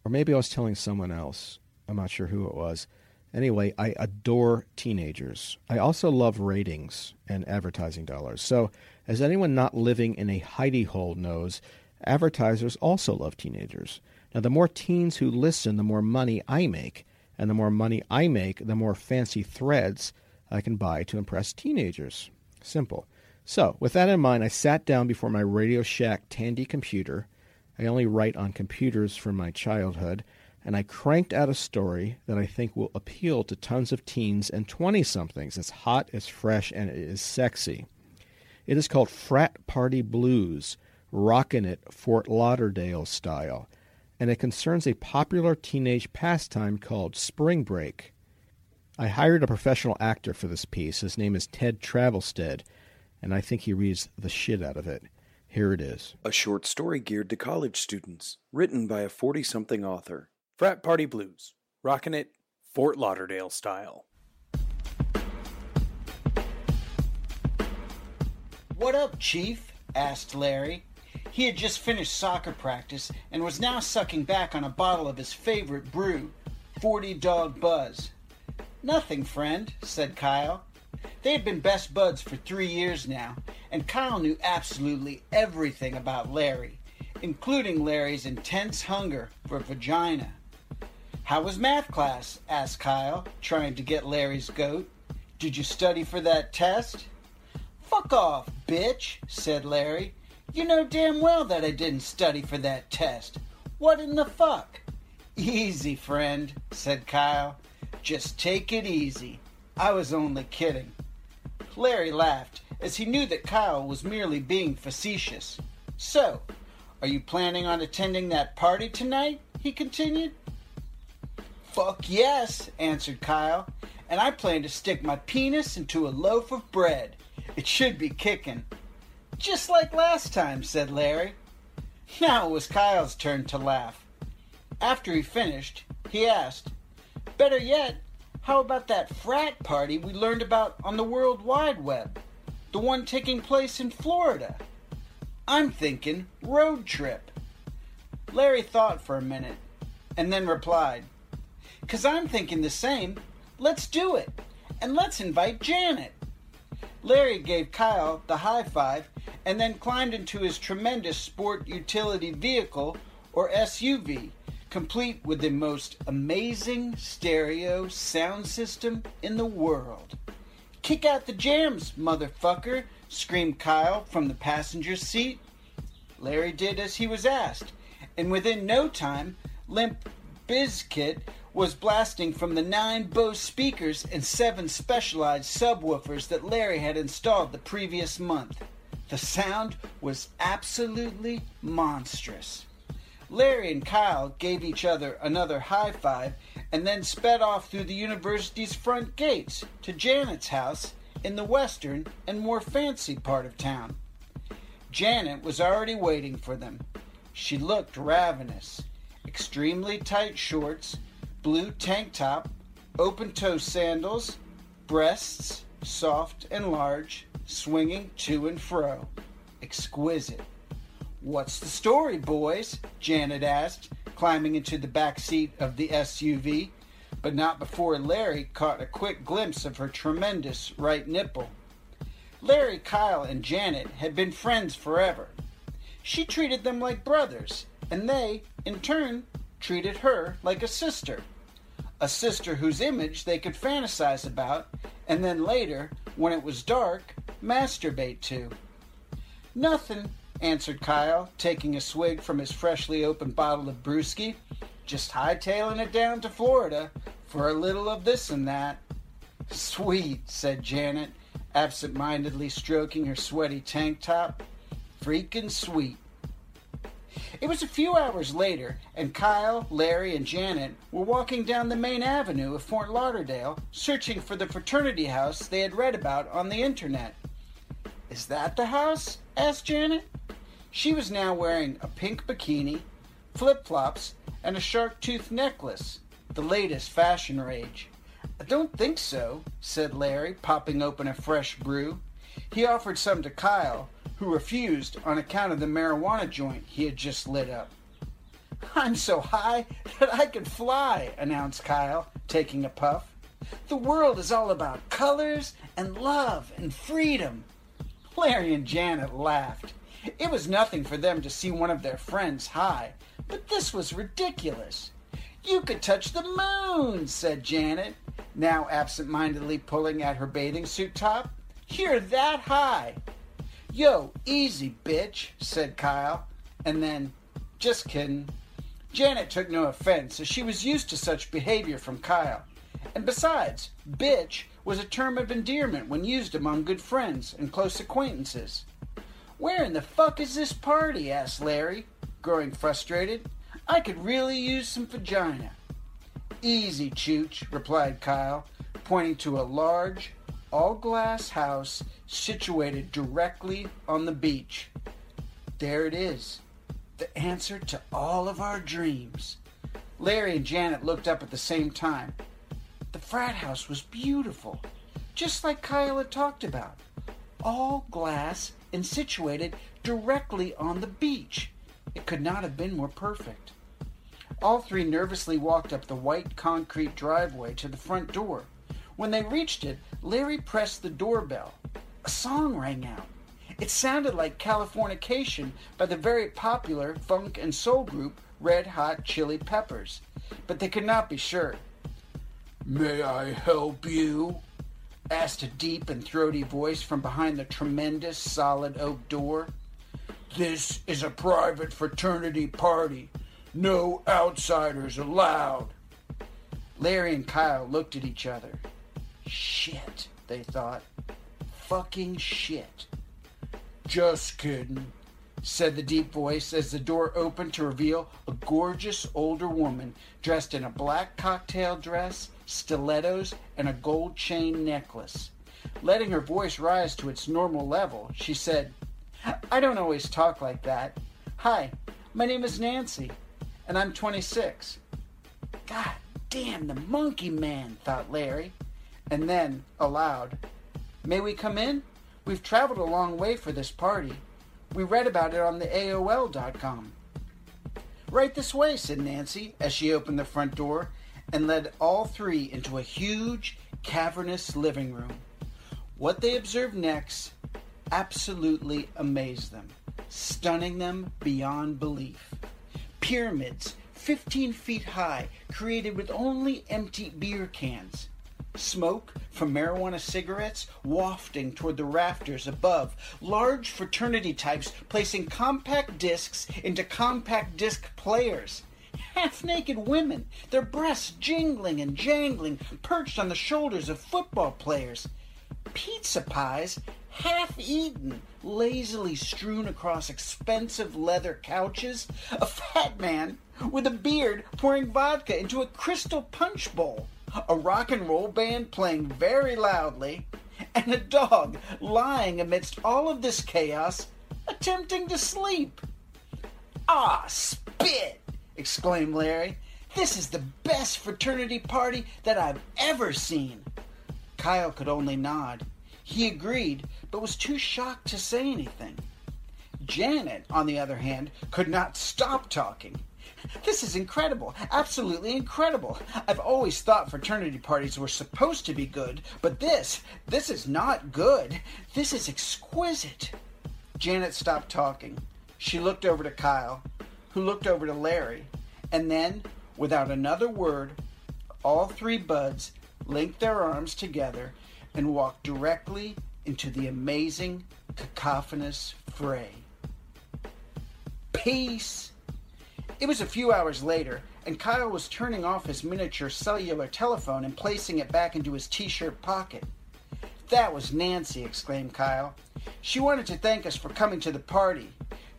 or maybe I was telling someone else, I'm not sure who it was. Anyway, I adore teenagers. I also love ratings and advertising dollars. So, as anyone not living in a hidey hole knows, advertisers also love teenagers. Now, the more teens who listen, the more money I make. And the more money I make, the more fancy threads I can buy to impress teenagers. Simple. So, with that in mind, I sat down before my Radio Shack Tandy computer. I only write on computers from my childhood and I cranked out a story that I think will appeal to tons of teens and 20 somethings. It's hot, it's fresh, and it is sexy. It is called Frat Party Blues, Rockin' It Fort Lauderdale style, and it concerns a popular teenage pastime called spring break. I hired a professional actor for this piece. His name is Ted Travelstead, and I think he reads the shit out of it. Here it is. A short story geared to college students, written by a 40 something author. Frat Party Blues, rockin' it Fort Lauderdale style. What up, Chief? asked Larry. He had just finished soccer practice and was now sucking back on a bottle of his favorite brew, 40 Dog Buzz. Nothing, friend, said Kyle. They had been best buds for three years now, and Kyle knew absolutely everything about Larry, including Larry's intense hunger for vagina. How was math class? asked Kyle, trying to get Larry's goat. Did you study for that test? Fuck off, bitch, said Larry. You know damn well that I didn't study for that test. What in the fuck? Easy, friend, said Kyle. Just take it easy. I was only kidding. Larry laughed, as he knew that Kyle was merely being facetious. So, are you planning on attending that party tonight? he continued. Fuck yes, answered Kyle, and I plan to stick my penis into a loaf of bread. It should be kicking. Just like last time, said Larry. Now it was Kyle's turn to laugh. After he finished, he asked, Better yet, how about that frat party we learned about on the World Wide Web? The one taking place in Florida. I'm thinking road trip. Larry thought for a minute and then replied, Cause I'm thinking the same. Let's do it. And let's invite Janet. Larry gave Kyle the high five and then climbed into his tremendous sport utility vehicle, or SUV, complete with the most amazing stereo sound system in the world. Kick out the jams, motherfucker, screamed Kyle from the passenger seat. Larry did as he was asked, and within no time, Limp Bizkit was blasting from the nine Bose speakers and seven specialized subwoofers that Larry had installed the previous month. The sound was absolutely monstrous. Larry and Kyle gave each other another high five and then sped off through the university's front gates to Janet's house in the western and more fancy part of town. Janet was already waiting for them. She looked ravenous. Extremely tight shorts, blue tank top, open toe sandals, breasts, soft and large, swinging to and fro. Exquisite. What's the story, boys? Janet asked, climbing into the back seat of the SUV, but not before Larry caught a quick glimpse of her tremendous right nipple. Larry, Kyle, and Janet had been friends forever. She treated them like brothers, and they, in turn, treated her like a sister. A sister whose image they could fantasize about, and then later, when it was dark, masturbate to. Nothing, answered Kyle, taking a swig from his freshly opened bottle of brewski. Just hightailing it down to Florida. for a little of this and that. Sweet, said Janet, absent mindedly stroking her sweaty tank top. Freaking sweet. It was a few hours later, and Kyle, Larry, and Janet were walking down the main avenue of Fort Lauderdale, searching for the fraternity house they had read about on the internet. Is that the house? Asked Janet. She was now wearing a pink bikini, flip flops, and a shark tooth necklace, the latest fashion rage. I don't think so, said Larry, popping open a fresh brew. He offered some to Kyle, who refused on account of the marijuana joint he had just lit up. I'm so high that I can fly, announced Kyle, taking a puff. The world is all about colors and love and freedom. Larry and Janet laughed. It was nothing for them to see one of their friends high, but this was ridiculous. You could touch the moon, said Janet, now absent mindedly pulling at her bathing suit top. You're that high. Yo, easy, bitch, said Kyle, and then, just kidding. Janet took no offense, as she was used to such behavior from Kyle. And besides, bitch was a term of endearment when used among good friends and close acquaintances. Where in the fuck is this party? asked Larry, growing frustrated. I could really use some vagina. Easy, Chooch, replied Kyle, pointing to a large, all glass house situated directly on the beach. There it is, the answer to all of our dreams. Larry and Janet looked up at the same time. The frat house was beautiful, just like Kyle had talked about. All glass and situated directly on the beach. It could not have been more perfect. All three nervously walked up the white concrete driveway to the front door. When they reached it, Larry pressed the doorbell. A song rang out. It sounded like Californication by the very popular funk and soul group Red Hot Chili Peppers, but they could not be sure. May I help you? asked a deep and throaty voice from behind the tremendous solid oak door. This is a private fraternity party. No outsiders allowed. Larry and Kyle looked at each other. Shit, they thought. Fucking shit. Just kidding, said the deep voice as the door opened to reveal a gorgeous older woman dressed in a black cocktail dress, stilettos, and a gold chain necklace. Letting her voice rise to its normal level, she said, I don't always talk like that. Hi, my name is Nancy, and I'm 26. God damn, the monkey man, thought Larry. And then, aloud, May we come in? We've traveled a long way for this party. We read about it on the AOL.com. Right this way, said Nancy as she opened the front door and led all three into a huge, cavernous living room. What they observed next absolutely amazed them, stunning them beyond belief. Pyramids, 15 feet high, created with only empty beer cans. Smoke from marijuana cigarettes wafting toward the rafters above. Large fraternity types placing compact discs into compact disc players. Half naked women, their breasts jingling and jangling, perched on the shoulders of football players. Pizza pies, half eaten, lazily strewn across expensive leather couches. A fat man with a beard pouring vodka into a crystal punch bowl a rock and roll band playing very loudly, and a dog lying amidst all of this chaos, attempting to sleep. Ah, spit! Exclaimed Larry. This is the best fraternity party that I've ever seen. Kyle could only nod. He agreed, but was too shocked to say anything. Janet, on the other hand, could not stop talking. This is incredible. Absolutely incredible. I've always thought fraternity parties were supposed to be good, but this, this is not good. This is exquisite. Janet stopped talking. She looked over to Kyle, who looked over to Larry, and then, without another word, all three buds linked their arms together and walked directly into the amazing, cacophonous fray. Peace! It was a few hours later, and Kyle was turning off his miniature cellular telephone and placing it back into his t shirt pocket. That was Nancy, exclaimed Kyle. She wanted to thank us for coming to the party.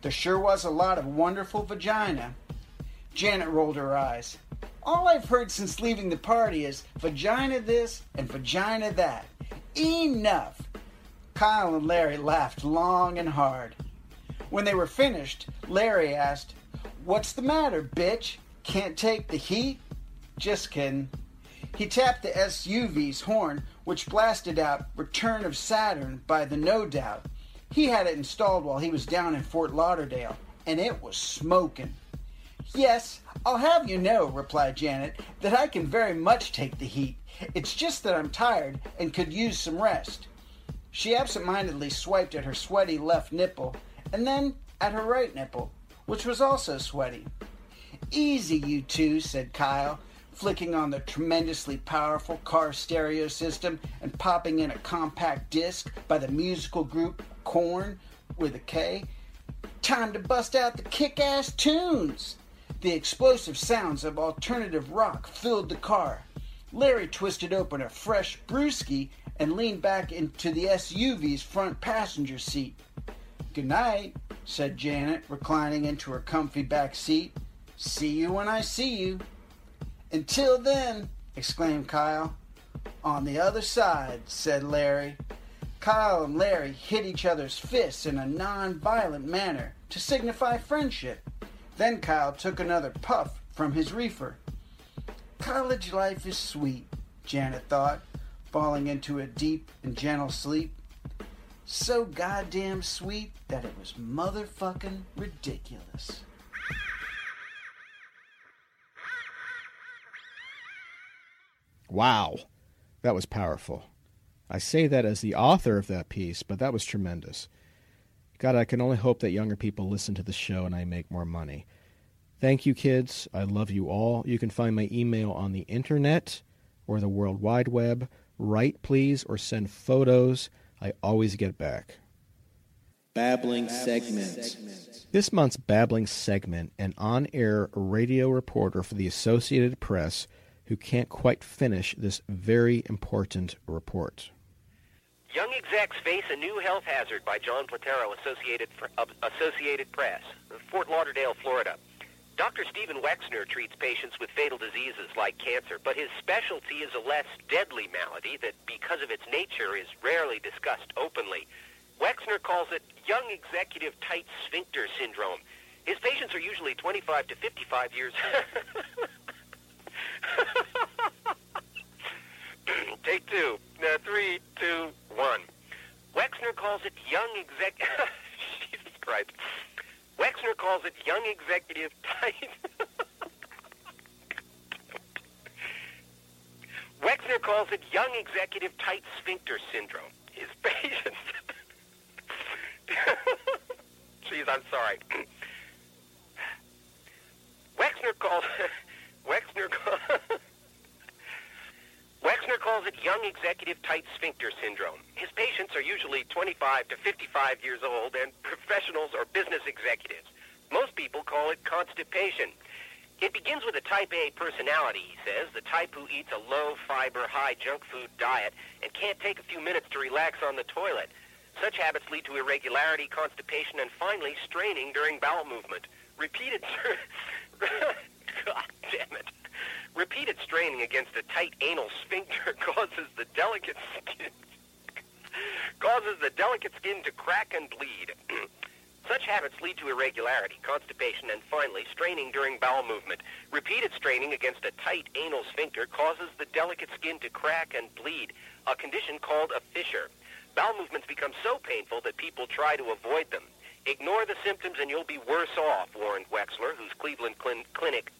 There sure was a lot of wonderful vagina. Janet rolled her eyes. All I've heard since leaving the party is vagina this and vagina that. Enough! Kyle and Larry laughed long and hard. When they were finished, Larry asked, What's the matter, bitch? Can't take the heat? Just kidding. He tapped the SUV's horn, which blasted out Return of Saturn by the No Doubt. He had it installed while he was down in Fort Lauderdale, and it was smoking. Yes, I'll have you know, replied Janet, that I can very much take the heat. It's just that I'm tired and could use some rest. She absent-mindedly swiped at her sweaty left nipple, and then at her right nipple, which was also sweaty. Easy, you two, said Kyle, flicking on the tremendously powerful car stereo system and popping in a compact disc by the musical group Korn with a K. Time to bust out the kick ass tunes! The explosive sounds of alternative rock filled the car. Larry twisted open a fresh brewski and leaned back into the SUV's front passenger seat. Good night, said Janet, reclining into her comfy back seat. See you when I see you. Until then, exclaimed Kyle. On the other side, said Larry. Kyle and Larry hit each other's fists in a non violent manner to signify friendship. Then Kyle took another puff from his reefer. College life is sweet, Janet thought, falling into a deep and gentle sleep. So goddamn sweet that it was motherfucking ridiculous. Wow, that was powerful. I say that as the author of that piece, but that was tremendous. God, I can only hope that younger people listen to the show and I make more money. Thank you, kids. I love you all. You can find my email on the internet or the World Wide Web. Write, please, or send photos. I always get back. Babbling segment. This month's Babbling segment, an on air radio reporter for the Associated Press who can't quite finish this very important report. Young execs face a new health hazard by John Platero, Associated, uh, Associated Press, Fort Lauderdale, Florida. Dr. Steven Wexner treats patients with fatal diseases like cancer, but his specialty is a less deadly malady that, because of its nature, is rarely discussed openly. Wexner calls it young executive tight sphincter syndrome. His patients are usually 25 to 55 years. Take two. Uh, three, two, one. Wexner calls it young exec. Jesus Christ. Wexner calls it young executive tight. Wexner calls it young executive tight sphincter syndrome. His patients. Jeez, I'm sorry. Wexner calls. Wexner calls. Wexner calls it young executive tight sphincter syndrome. His patients are usually 25 to 55 years old and professionals or business executives. Most people call it constipation. It begins with a type A personality, he says, the type who eats a low fiber, high junk food diet and can't take a few minutes to relax on the toilet. Such habits lead to irregularity, constipation, and finally straining during bowel movement. Repeated. God damn it. Repeated straining against a tight anal sphincter causes the delicate skin causes the delicate skin to crack and bleed. Such habits lead to irregularity, constipation, and finally straining during bowel movement. Repeated straining against a tight anal sphincter causes the delicate skin to crack and bleed, a condition called a fissure. Bowel movements become so painful that people try to avoid them. Ignore the symptoms and you'll be worse off, warned Wexler, whose Cleveland Clin- Clinic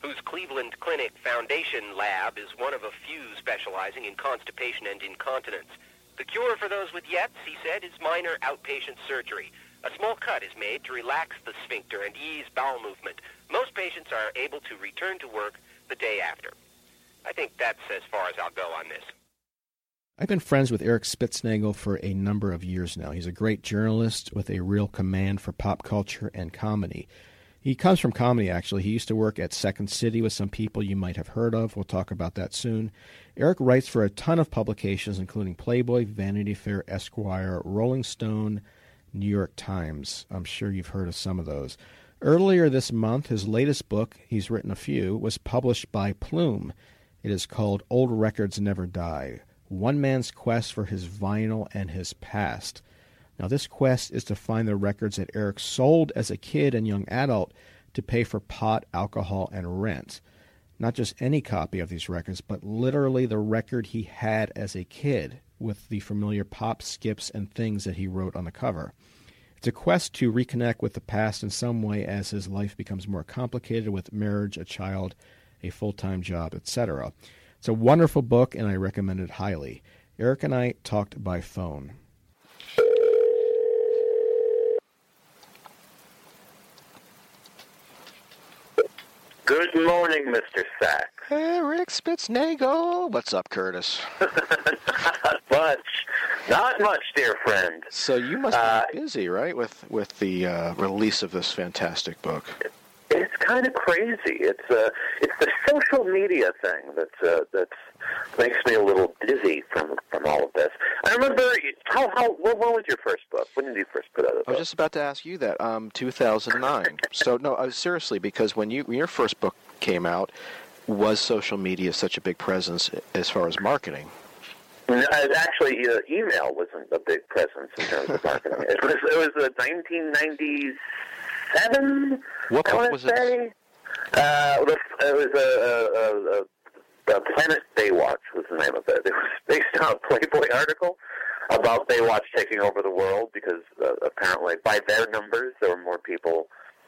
whose Cleveland Clinic Foundation lab is one of a few specializing in constipation and incontinence. The cure for those with yets, he said, is minor outpatient surgery. A small cut is made to relax the sphincter and ease bowel movement. Most patients are able to return to work the day after. I think that's as far as I'll go on this. I've been friends with Eric Spitznagel for a number of years now. He's a great journalist with a real command for pop culture and comedy. He comes from comedy, actually. He used to work at Second City with some people you might have heard of. We'll talk about that soon. Eric writes for a ton of publications, including Playboy, Vanity Fair, Esquire, Rolling Stone, New York Times. I'm sure you've heard of some of those. Earlier this month, his latest book, he's written a few, was published by Plume. It is called Old Records Never Die One Man's Quest for His Vinyl and His Past. Now, this quest is to find the records that Eric sold as a kid and young adult to pay for pot, alcohol, and rent. Not just any copy of these records, but literally the record he had as a kid with the familiar pop skips and things that he wrote on the cover. It's a quest to reconnect with the past in some way as his life becomes more complicated with marriage, a child, a full time job, etc. It's a wonderful book, and I recommend it highly. Eric and I talked by phone. Good morning, Mr. Sacks. Eric Spitznagel. What's up, Curtis? Not much. Not much, dear friend. So you must be Uh, busy, right, with with the uh, release of this fantastic book it's kind of crazy. It's uh, it's the social media thing that uh, that makes me a little dizzy from from all of this. I remember how how when was your first book? When did you first put out? A book? I was just about to ask you that. Um, 2009. so no, uh, seriously, because when you when your first book came out, was social media such a big presence as far as marketing? Uh, actually, uh, email wasn't a big presence in terms of marketing. it was it was uh, seven. What book was say. it? Uh, it was, it was a, a, a, a Planet Baywatch was the name of it. It was based on a Playboy article about Baywatch taking over the world because uh, apparently, by their numbers, there were more people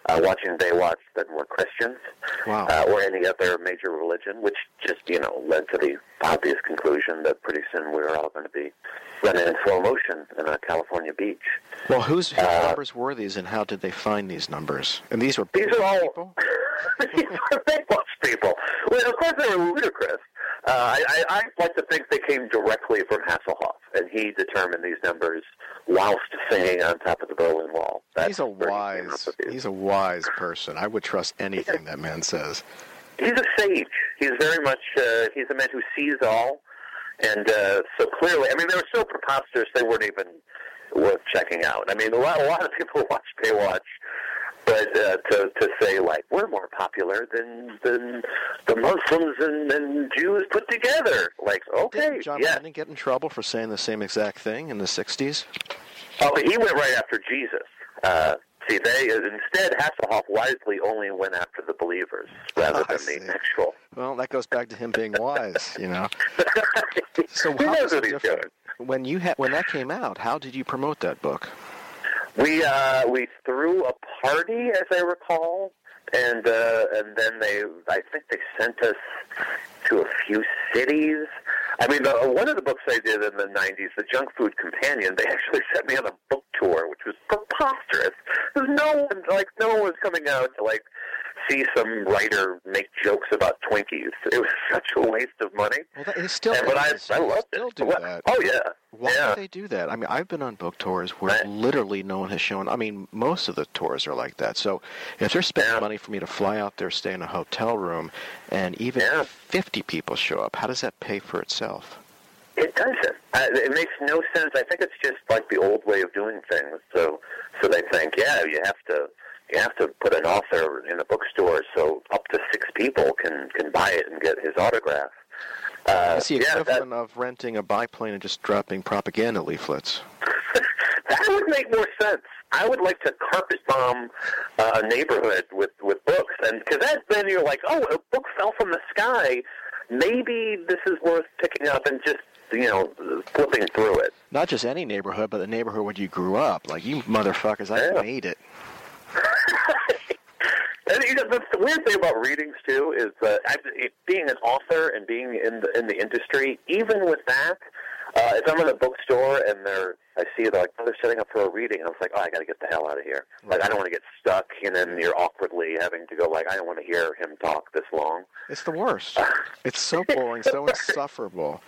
uh, watching Baywatch than were Christians Wow. uh, or any other major religion, which just you know led to the obvious conclusion that pretty soon we were all going to be running in slow motion in a California beach. Well, whose, Uh, numbers were these, and how did they find these numbers? And these were These are all these are Baywatch people. Well, of course, they were ludicrous. Uh, I, I, I like to think they came directly from Hasselhoff, and he determined these numbers whilst singing on top of the Berlin Wall. That's he's a he wise he's a wise person. I would trust anything that man says. he's a sage. He's very much uh, he's a man who sees all, and uh, so clearly, I mean, they were so preposterous they weren't even worth checking out. I mean, a lot, a lot of people watch Baywatch, but uh, to to say like we're more popular than than the Muslims and, and Jews put together, like okay, Didn't John yeah. Lennon get in trouble for saying the same exact thing in the 60s? Oh, he went right after Jesus. Uh, see, they instead Hasselhoff wisely only went after the believers rather I than the actual. Well, that goes back to him being wise, you know. So He how knows was it what he's different? When you had when that came out, how did you promote that book? We uh, we threw a party, as I recall, and uh, and then they I think they sent us to a few cities. I mean, the, one of the books I did in the '90s, the Junk Food Companion, they actually sent me on a book tour, which was preposterous. No one like no one was coming out to like see some writer make jokes about Twinkies. It was such a waste of money. Well, that, it still And- but I, is. I They loved still it. do What- that. Oh yeah, Why yeah. do they do that? I mean, I've been on book tours where literally no one has shown. I mean, most of the tours are like that. So if they're spending money for me to fly out there, stay in a hotel room, and even if 50 people show up, how does that pay for itself? It doesn't. Uh, it makes no sense. I think it's just like the old way of doing things. So, so they think, yeah, you have to, you have to put an author in a bookstore so up to six people can can buy it and get his autograph. Uh, It's the yeah, that, of renting a biplane and just dropping propaganda leaflets. that would make more sense. I would like to carpet bomb uh, a neighborhood with with books, and because that then you're like, oh, a book fell from the sky. Maybe this is worth picking up and just you know flipping through it. Not just any neighborhood, but the neighborhood where you grew up. Like, you motherfuckers, I Yeah. made it. And you know, the, the weird thing about readings too is that I, it, being an author and being in the in the industry, even with that, uh, if I'm in a bookstore and they're I see they're like oh, they're setting up for a reading, and I was like, oh, I got to get the hell out of here. Like I don't want to get stuck, and then you're awkwardly having to go like, I don't want to hear him talk this long. It's the worst. It's so boring, so insufferable.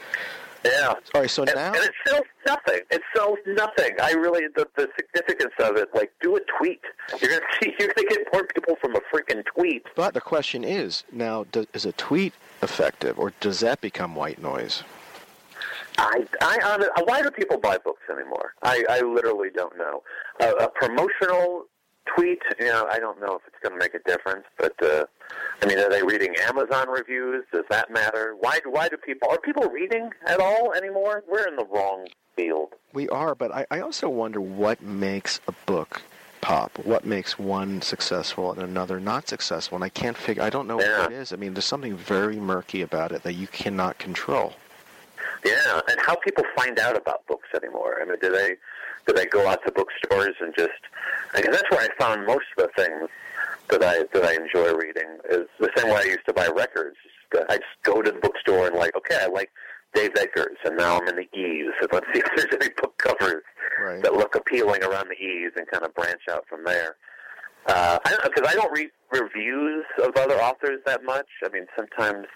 Yeah. All right, so and, now and it sells nothing. It sells nothing. I really the, the significance of it. Like, do a tweet. You're gonna see. You're gonna get more people from a freaking tweet. But the question is now: does, is a tweet effective, or does that become white noise? I, I, why do people buy books anymore? I, I literally don't know. A, a promotional tweet, you know, I don't know if it's going to make a difference. But uh, I mean, are they reading Amazon reviews? Does that matter? Why, do why do people are people reading at all anymore? We're in the wrong field. We are, but I, I also wonder what makes a book pop. What makes one successful and another not successful? And I can't figure. I don't know what it is. I mean, there's something very murky about it that you cannot control. Yeah, and how people find out about books anymore. I mean, do they do they go out to bookstores and just? I mean, that's where I found most of the things that I that I enjoy reading. Is the same way I used to buy records. I just go to the bookstore and like, okay, I like Dave Eggers, and now I'm in the E's. So let's see if there's any book covers Right. that look appealing around the E's, and kind of branch out from there. Uh, I don't because I don't read reviews of other authors that much. I mean, sometimes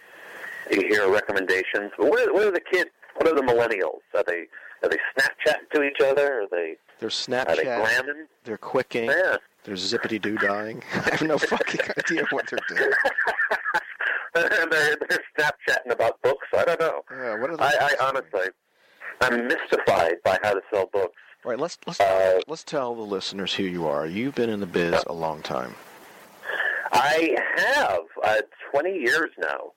you hear recommendations. But what are, what are the kids? What are the millennials? Are they are they Snapchatting to each other? Are they They're Snapchat. are they glamming? They're quicking. Yeah. They're zippity doo dying. I have no fucking idea what they're doing. they're they're Snapchatting about books. I don't know. Yeah, what are they I, I honestly, I'm mystified by how to sell books. All right, let's let's Uh, let's tell the listeners who you are. You've been in the biz a long time. I have uh, 20 years now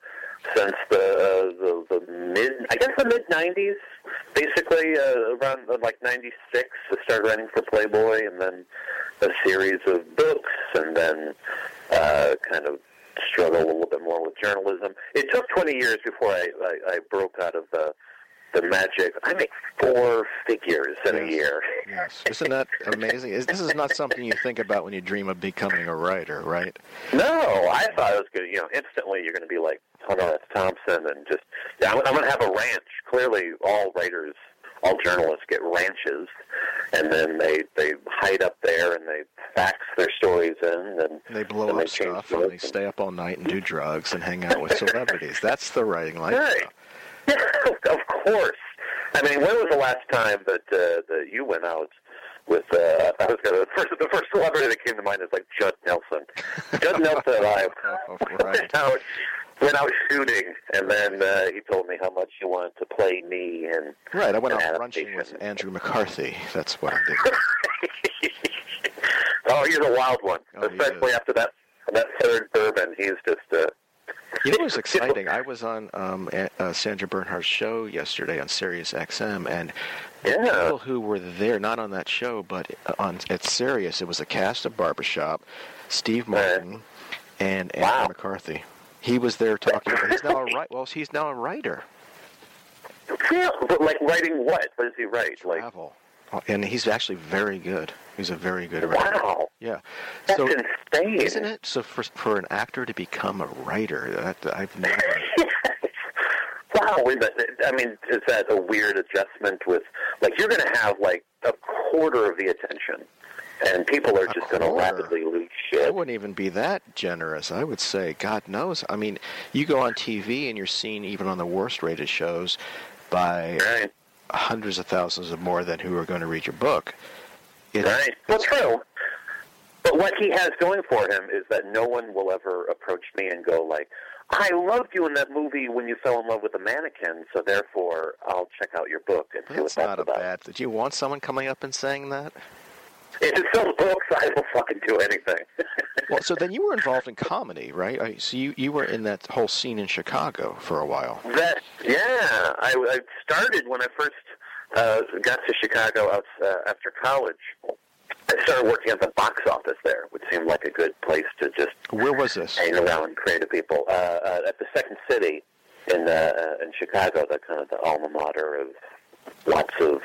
since the uh, the, the mid I guess the mid 90s basically uh, around uh, like 96 I started writing for Playboy and then a series of books and then uh, kind of struggled a little bit more with journalism. It took 20 years before I, I, I broke out of the the magic. I make four figures in a year. Yes. Isn't that amazing? Is- This is not something you think about when you dream of becoming a writer, right? No, I thought it was good. You know, instantly you're going to be like Hunter S. Thompson and just yeah, I'm, I'm going to have a ranch. Clearly, all writers, all journalists get ranches, and then they they hide up there and they fax their stories in, and they blow and up they stuff and they stay up all night and do drugs and hang out with celebrities. That's the writing life. Right. Of course. I mean, when was the last time that uh, that you went out with? Uh, I was going to the first the first celebrity that came to mind is like Judd Nelson. Judd Nelson and I went out went out shooting, and then uh, he told me how much he wanted to play me and Right, I went out brunching with Andrew McCarthy. That's what I did. Oh, he's a wild one, especially after that that third bourbon. He's just uh, You know what was exciting? I was on um, uh, Sandra Bernhard's show yesterday on Sirius XM, and the people who were there, not on that show, but uh, on at Sirius, it was a cast of Barbershop, Steve Martin, and Andrew McCarthy. He was there talking. He's now a writer. Well, he's now a writer. yeah, but like writing what? What does he write? Like Travel. Oh, and he's actually very good. He's a very good writer. Wow. Yeah. That's so, insane. Isn't it? So for for an actor to become a writer, that, I've never. Wow. I mean, is that a weird adjustment with like you're going to have like a quarter of the attention, and people are just going to rapidly lose shit. I wouldn't even be that generous. I would say, God knows. I mean, you go on TV and you're seen even on the worst rated shows by hundreds of thousands of more than who are going to read your book. It- Right. Well, true. But what he has going for him is that no one will ever approach me and go like, "I loved you in that movie when you fell in love with a mannequin, so therefore I'll check out your book and see what That's that's not a about." bad. Did you want someone coming up and saying that? If it sells books, I will fucking do anything. Well, so then you were involved in comedy, right? I, so you you were in that whole scene in Chicago for a while. That yeah, I, I started when I first uh, got to Chicago out, uh, after college. I started working at the box office there, which seemed like a good place to just Where was this? hang around and creative people. Uh, uh, at the Second City in uh, in Chicago, the kind of the alma mater of lots of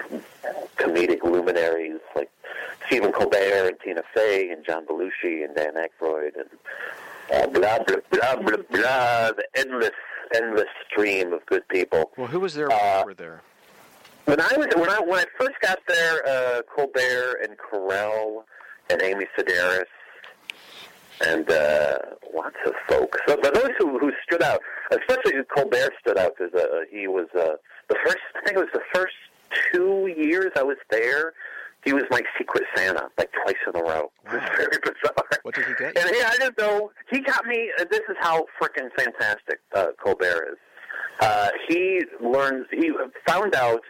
comedic luminaries like Stephen Colbert and Tina Fey and John Belushi and Dan Aykroyd and uh, blah blah blah blah blah. The endless endless stream of good people. Well, who was there when Uh, you were there? When I was when I when I first got there, uh, Colbert and Carell and Amy Sedaris and uh, lots of folks. So, but those who, who stood out, especially Colbert stood out because uh, he was uh, the first. I think it was the first two years I was there. He was my secret Santa, like twice in a row. It was very bizarre. What did he get? And yeah, I didn't know. He got me. uh, This is how freaking fantastic uh, Colbert is. Uh, he learns. He found out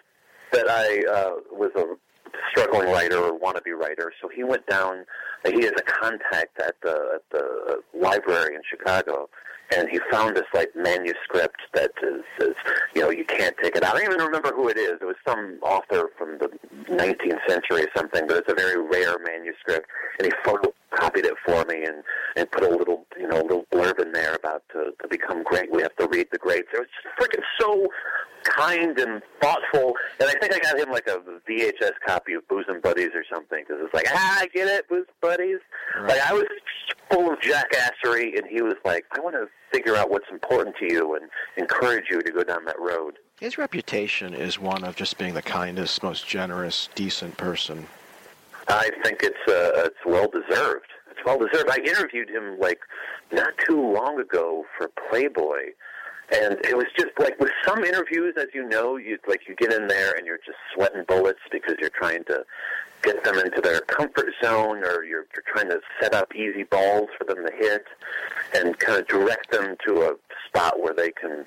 that I uh, was a struggling writer or wannabe writer, so he went down. Uh, He has a contact at the at the library in Chicago, and he found this like manuscript that is, is you know you can't take it out. I don't even remember who it is. It was some author from the 19th century or something, but it's a very rare manuscript, and he photocopied it for me and and put a little you know a little blurb in there about to, to become great. We have to read the greats. It was freaking so kind and thoughtful, and I think I got him like a VHS copy of and Buddies or something because it's like ah I get it Booze and Buddies. Like I was full of jackassery, and he was like I want to figure out what's important to you and encourage you to go down that road. His reputation is one of just being the kindest, most generous, decent person. I think it's uh, it's well deserved. It's well deserved. I interviewed him like not too long ago for Playboy, and it was just like with some interviews, as you know, you like you get in there and you're just sweating bullets because you're trying to get them into their comfort zone, or you're you're trying to set up easy balls for them to hit, and kind of direct them to a spot where they can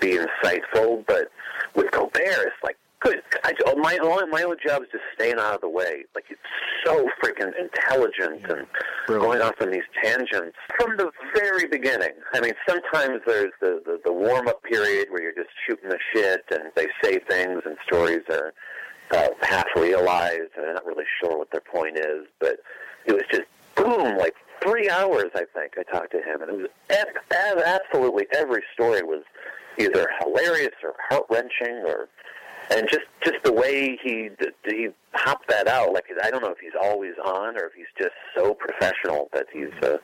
be insightful. But with Colbert, it's like good. I, oh, my only my only job is just staying out of the way. Like it's so freaking intelligent and going off on these tangents from the very beginning. I mean, sometimes there's the the, the warm up period where you're just shooting the shit and they say things and stories are uh, half realized and I'm not really sure what their point is. But it was just boom, like three hours. I think I talked to him, and it was ab- absolutely every story was either hilarious or heart wrenching or and just just the way he he hopped that out. Like I don't know if he's always on or if he's just so professional that he's uh,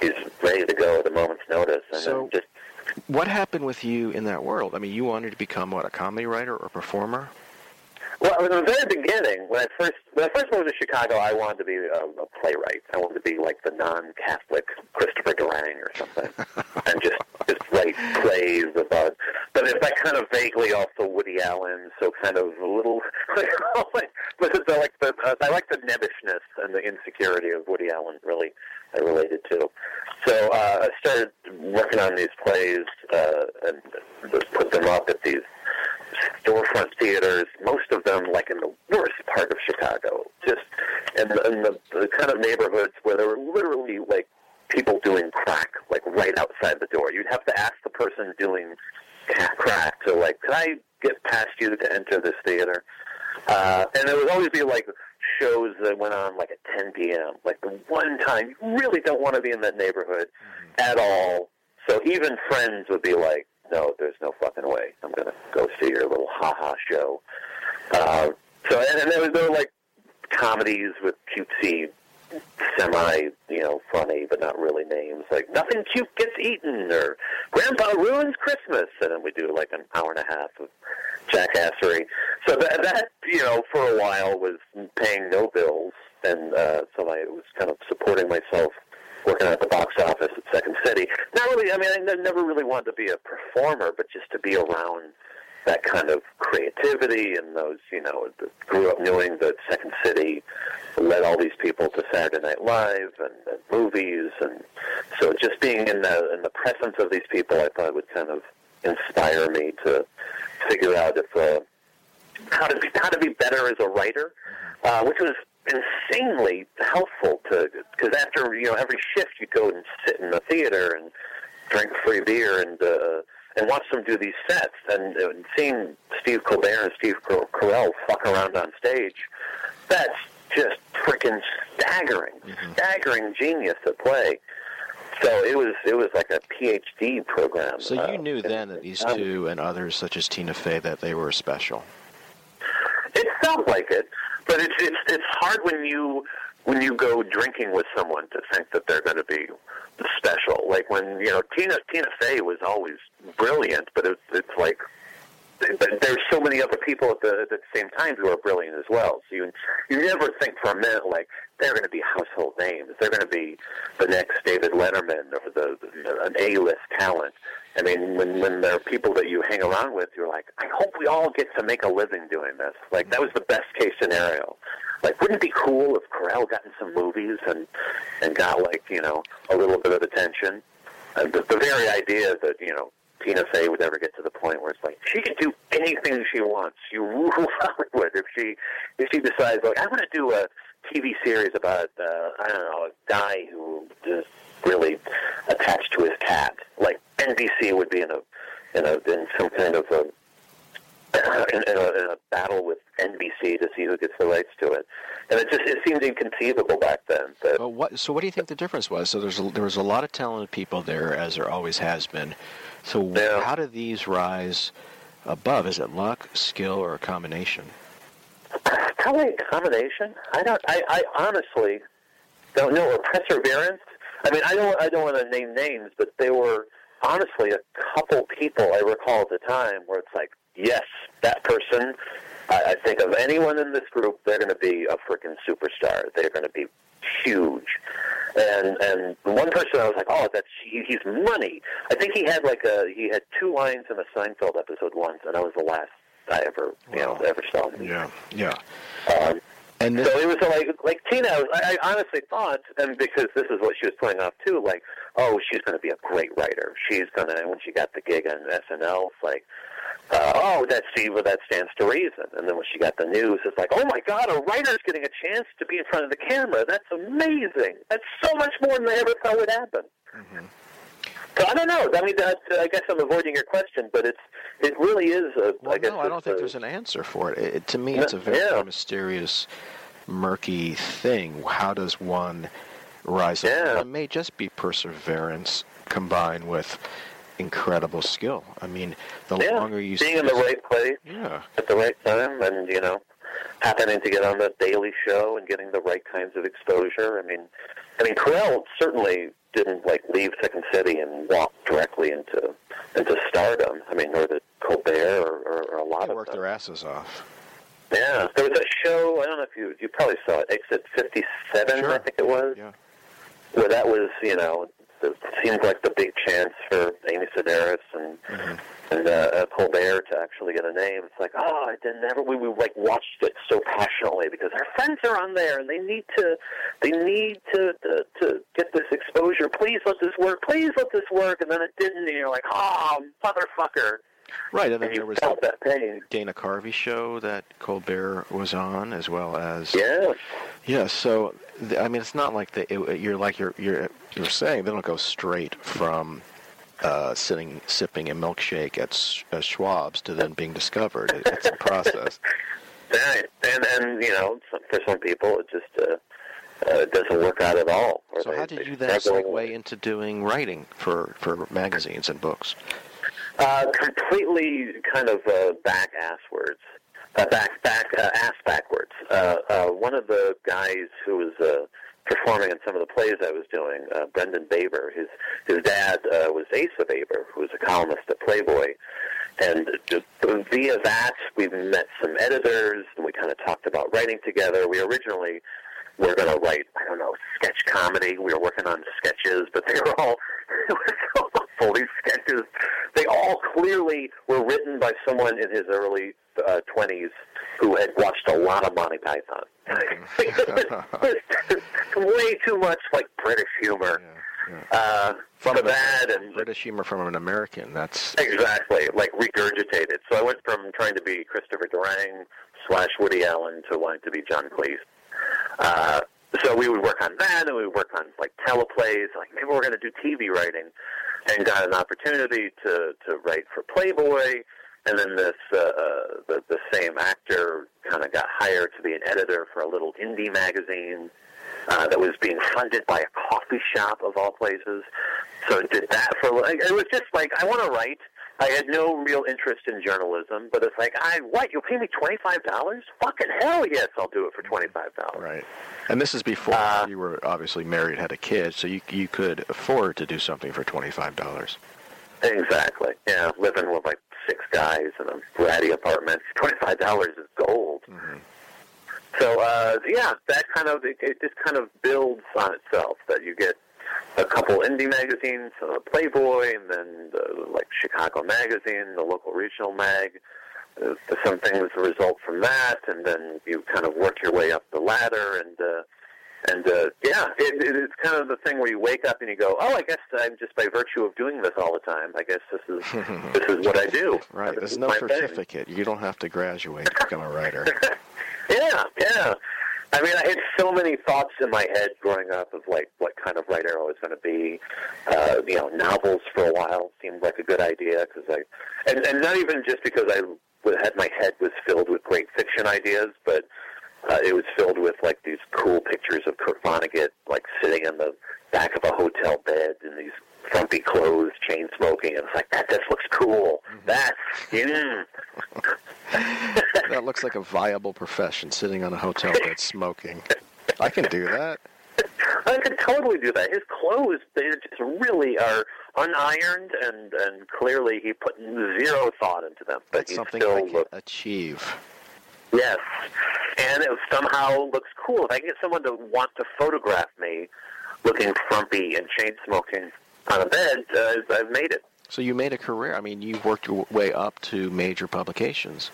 he's ready to go at a moment's notice. And So- just What happened with you in that world? I mean, you wanted to become what a comedy writer or performer? Well, in the very beginning, when I first when I first moved to Chicago, I wanted to be a, a playwright. I wanted to be like the non-Catholic Christopher Durang or something, and just just write plays about. But it's that kind of vaguely also Woody Allen, so kind of a little. but it's like the uh, I like the nebbishness and the insecurity of Woody Allen. Really, I related to. So uh, I started working on these plays uh, and put them up at these storefront theaters, most of them like in the worst part of Chicago, just in the, in the, the kind of neighborhoods where there were literally like people doing crack, like right outside the door. You'd have to ask the person doing crack to like, can I get past you to enter this theater? Uh, and there would always be like shows that went on like at 10 p.m. Like the one time you really don't want to be in that neighborhood at all. So even friends would be like, no, there's no fucking way. I'm going to go see your little ha-ha show. Uh, so, and, and there, was, there were like comedies with cutesy, semi, you know, funny, but not really names. Like, Nothing Cute Gets Eaten, or Grandpa Ruins Christmas. And then we do like an hour and a half of jackassery. So that, that you know, for a while was paying no bills. And uh, so I was kind of supporting myself working at the box office at Second City. Not really. I mean, I never really wanted to be a performer, but just to be around that kind of creativity and those, you know, grew up knowing that Second City led all these people to Saturday Night Live and, and movies, and so just being in the in the presence of these people, I thought would kind of inspire me to figure out if uh, how to be how to be better as a writer, uh, which was insanely helpful to because after you know every shift you go and sit in the theater and drink free beer and uh, and watch them do these sets and, uh, seeing Steve Colbert and Steve Car- Carell fuck around on stage, that's just freaking staggering, staggering genius at play. So it was it was like a PhD program. So uh, you knew then that these um, two and others, such as Tina Fey, that they were special. It felt like it, but it's it's it's hard when you when you go drinking with someone to think that they're going to be special. Like when you know Tina Tina Fey was always brilliant, but it's it's like but there's so many other people at the, at the same time who are brilliant as well. So you you never think for a minute like they're going to be household names. They're going to be the next David Letterman or the, the an A-list talent. I mean, when when there are people that you hang around with, you're like, I hope we all get to make a living doing this. Like that was the best case scenario. Like, wouldn't it be cool if Carell got in some movies and and got like you know a little bit of attention? And the, the very idea that you know Tina Fey would ever get to the point where it's like she can do anything she wants. You rule Hollywood if she if she decides like I want to do a TV series about uh, I don't know a guy who is really attached to his cat. Like NBC would be in a in a in some kind of a in, in, a, in a battle with NBC to see who gets the rights to it, and it just it seemed inconceivable back then. That, Well, what, so what do you think the difference was? So there's a, there was a lot of talented people there, as there always has been. So how do these rise above? Is it luck, skill, or a combination? Probably a combination. I don't. I, I honestly don't know. Or perseverance. I mean, I don't. I don't want to name names, but there were honestly a couple people I recall at the time where it's like, yes, that person. I, I think of anyone in this group, they're going to be a freaking superstar. They're going to be huge. And and one person I was like, oh, that's he, he's money. I think he had like a he had two lines in a Seinfeld episode once, and that was the last I ever you know ever saw him. Yeah, yeah. Um, and so it was like like Tina. I, I honestly thought, and because this is what she was playing off too, like oh, she's going to be a great writer. She's going to. When she got the gig on SNL, it's like. Uh, oh, that's see, well, that stands to reason. And then when she got the news, it's like, oh my God, a writer's getting a chance to be in front of the camera. That's amazing. That's so much more than I ever thought would happen. So I don't know. I mean, that, I guess I'm avoiding your question, but it's it really is. A, Well, I guess no, I don't think a- there's an answer for it. it. To me, it's a very mysterious, murky thing. How does one rise up? It may just be perseverance combined with incredible skill. I mean, the yeah, longer you being in the right place yeah. at the right time, and you know, happening to get on the Daily Show and getting the right kinds of exposure. I mean, I mean, Carell certainly didn't like leave Second City and walk directly into into stardom. I mean, nor did Colbert or, or, or a lot They of work them. their asses off. Yeah, there was a show. I don't know if you you probably saw it, Exit Fifty Seven, I think it was. Yeah. Where that was, you know, it seemed like the big chance for Amy Sedaris and and uh, uh, Colbert to actually get a name. It's like, oh, I didn't ever. We, we like watched it so passionately because our friends are on there and they need to, they need to to, to get this exposure. Please let this work. Please let this work. And then it didn't. And you're like, oh, motherfucker. Right, and then you there was felt that that pain. Dana Carvey show that Colbert was on, as well as yeah, yeah. So I mean, it's not like the, it, you're like you're you're you're saying they don't go straight from uh, sitting sipping a milkshake at, at Schwab's to then being discovered. It, it's a process. Right. And and you know, for some people, it just uh, uh, it doesn't work out at all. So they- how did you then segue into doing writing for for magazines and books? Uh, completely kind of uh, back asswards. Uh, back, back, uh, ass backwards. Uh, uh, one of the guys who was uh, performing in some of the plays I was doing, uh, Brendan Baber, his his dad uh, was Asa Baber, who was a columnist at Playboy, and via that we met some editors, and we kind of talked about writing together. We originally were going to write, I don't know, sketch comedy. We were working on sketches, but they were all it was so awful. These sketches, they all clearly were written by someone in his early uh, 20s who had watched a lot of Monty Python. Way too much like British humor. Uh, From for an- that and British humor from an American. That's Exactly, like regurgitated. So I went from trying to be Christopher Durang slash Woody Allen to wanting to be John Cleese. Uh, so we would work on that, and we would work on like teleplays. Like maybe we're going to do TV writing, and got an opportunity to to write for Playboy. And then this uh, uh, the the same actor kind of got hired to be an editor for a little indie magazine uh, that was being funded by a coffee shop of all places. So did that for. like, It was just like I want to write. I had no real interest in journalism, but it's like I what You'll pay me twenty five dollars? Fucking hell yes, I'll do it for twenty five dollars. right. And this is before Uh, you were obviously married, had a kid, so you you could afford to do something for twenty five dollars. Exactly. Yeah, living with like six guys in a ratty apartment. Twenty five dollars is gold. So uh, yeah, that kind of it, it just kind of builds on itself. That you get a couple indie magazines, uh, Playboy, and then the, like Chicago Magazine, the local regional mag. Uh, some things result from that, and then you kind of work your way up the ladder, and uh, and uh, yeah, it, it, it's kind of the thing where you wake up and you go, "Oh, I guess I'm just by virtue of doing this all the time. I guess this is this is what I do." Right. This There's no my thing. certificate. You don't have to graduate to become a writer. Yeah, yeah. I mean, I had so many thoughts in my head growing up of like what kind of writer I was going to be. Uh, you know, novels for a while seemed like a good idea because I, and, and not even just because I had my head was filled with great fiction ideas, but uh, it was filled with like these cool pictures of Kurt Vonnegut, like sitting in the back of a hotel bed in these frumpy clothes, chain smoking, and it's like that just looks cool. That's mm. that looks like a viable profession, sitting on a hotel bed smoking. I can do that. I could totally do that. His clothes, they just really are unironed, and and clearly he put zero thought into them. But That's he something still I can looks achieve. yes, and it somehow looks cool. If I can get someone to want to photograph me looking frumpy and chain smoking on a bed, uh, I've made it. So you made a career. I mean, you worked your way up to major publications.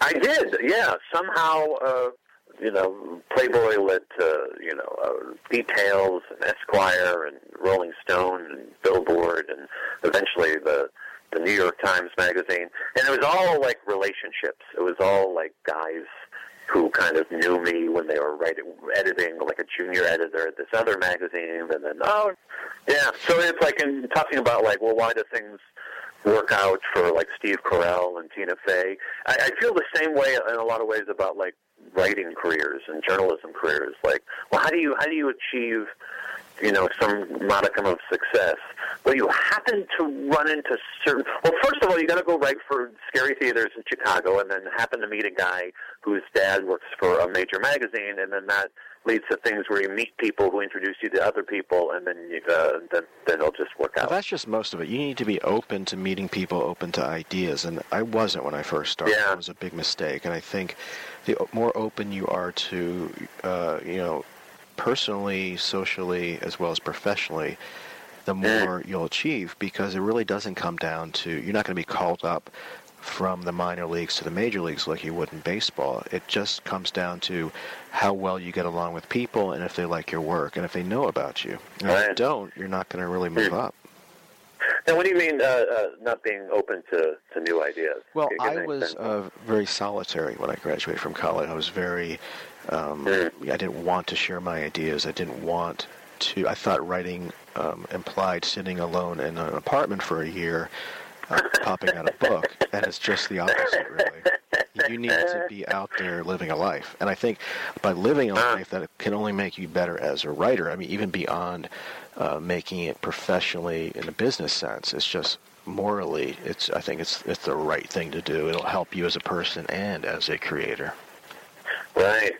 I did, yeah. Somehow, uh, you know, Playboy led to, you know, uh, Details and Esquire and Rolling Stone and Billboard and eventually the the New York Times magazine. And it was all like relationships. It was all like guys who kind of knew me when they were writing, editing, like a junior editor at this other magazine, and then oh, yeah. So it's like in talking about like, well, why do things work out for like Steve Carell and Tina Fey? I, I feel the same way in a lot of ways about like writing careers and journalism careers. Like, well, how do you how do you achieve you know, some modicum of success. Well, you happen to run into certain. Well, first of all, you got to go write for Scary Theaters in Chicago, and then happen to meet a guy whose dad works for a major magazine, and then that leads to things where you meet people who introduce you to other people, and then you, uh, then then it'll just work Well, out. that's just most of it. You need to be open to meeting people, open to ideas, and I wasn't when I first started. Yeah. It was a big mistake, and I think the more open you are to, uh, you know, personally, socially, as well as professionally, the more you'll achieve because it really doesn't come down to you're not going to be called up from the minor leagues to the major leagues like you would in baseball. It just comes down to how well you get along with people and if they like your work and if they know about you. And if they don't, you're not going to really move Hmm. up. Now, what do you mean uh, uh, not being open to, to new ideas? Well, I was uh, very solitary when I graduated from college. I was very, um. I didn't want to share my ideas. I didn't want to. I thought writing um, implied sitting alone in an apartment for a year, uh, popping out a book, and it's just the opposite, really. You need to be out there living a life, and I think by living a life that can only make you better as a writer. I mean, even beyond uh, making it professionally in a business sense, it's just morally. It's I think it's it's the right thing to do. It'll help you as a person and as a creator. Right.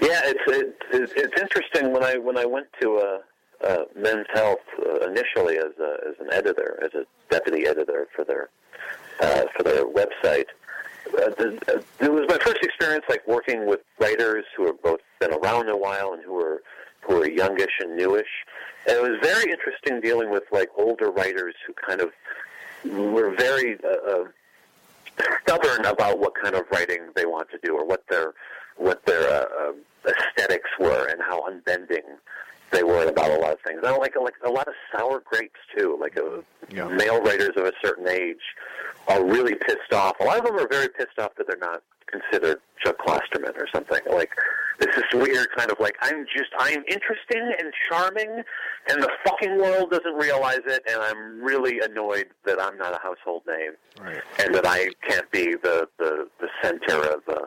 Yeah, it's it, it's interesting when I when I went to uh, uh, Men's Health uh, initially as a, as an editor, as a deputy editor for their uh, for their website. Uh, the, uh, it was my first experience like working with writers who have both been around a while and who are who are youngish and newish. And it was very interesting dealing with like older writers who kind of were very uh, uh, stubborn about what kind of writing they want to do or what their what their uh, uh, aesthetics were and how unbending they were about a lot of things. I don't like like a lot of sour grapes too. Like uh, Yeah. male writers of a certain age are really pissed off. A lot of them are very pissed off that they're not considered Chuck Klosterman or something. Like this is weird kind of like I'm just I'm interesting and charming and the fucking world doesn't realize it and I'm really annoyed that I'm not a household name Right. and that I can't be the the, the center of, uh,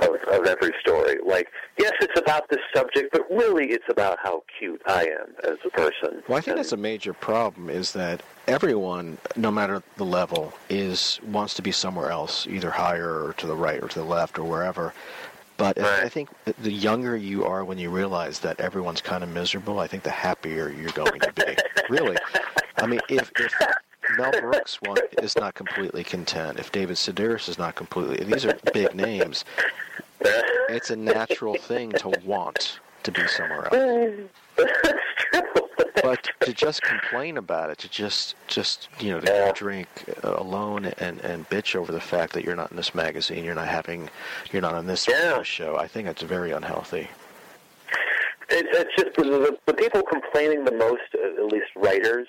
of of every story. Like, yes, it's about this subject, but really, it's about how cute I am as a person. Well, I think that's a major problem is that everyone, no matter the level, is wants to be somewhere else, either higher or to the right or to the left or wherever. But I think the younger you are when you realize that everyone's kind of miserable, I think the happier you're going to be. really. I mean, if, if Mel Brooks one is not completely content, if David Sedaris is not completely, these are big names. It's a natural thing to want to be somewhere else. but to just complain about it, to just just you know to drink alone and and bitch over the fact that you're not in this magazine, you're not having, you're not on this radio show. I think it's very unhealthy. It, it's just the, the, people complaining the most, at least writers,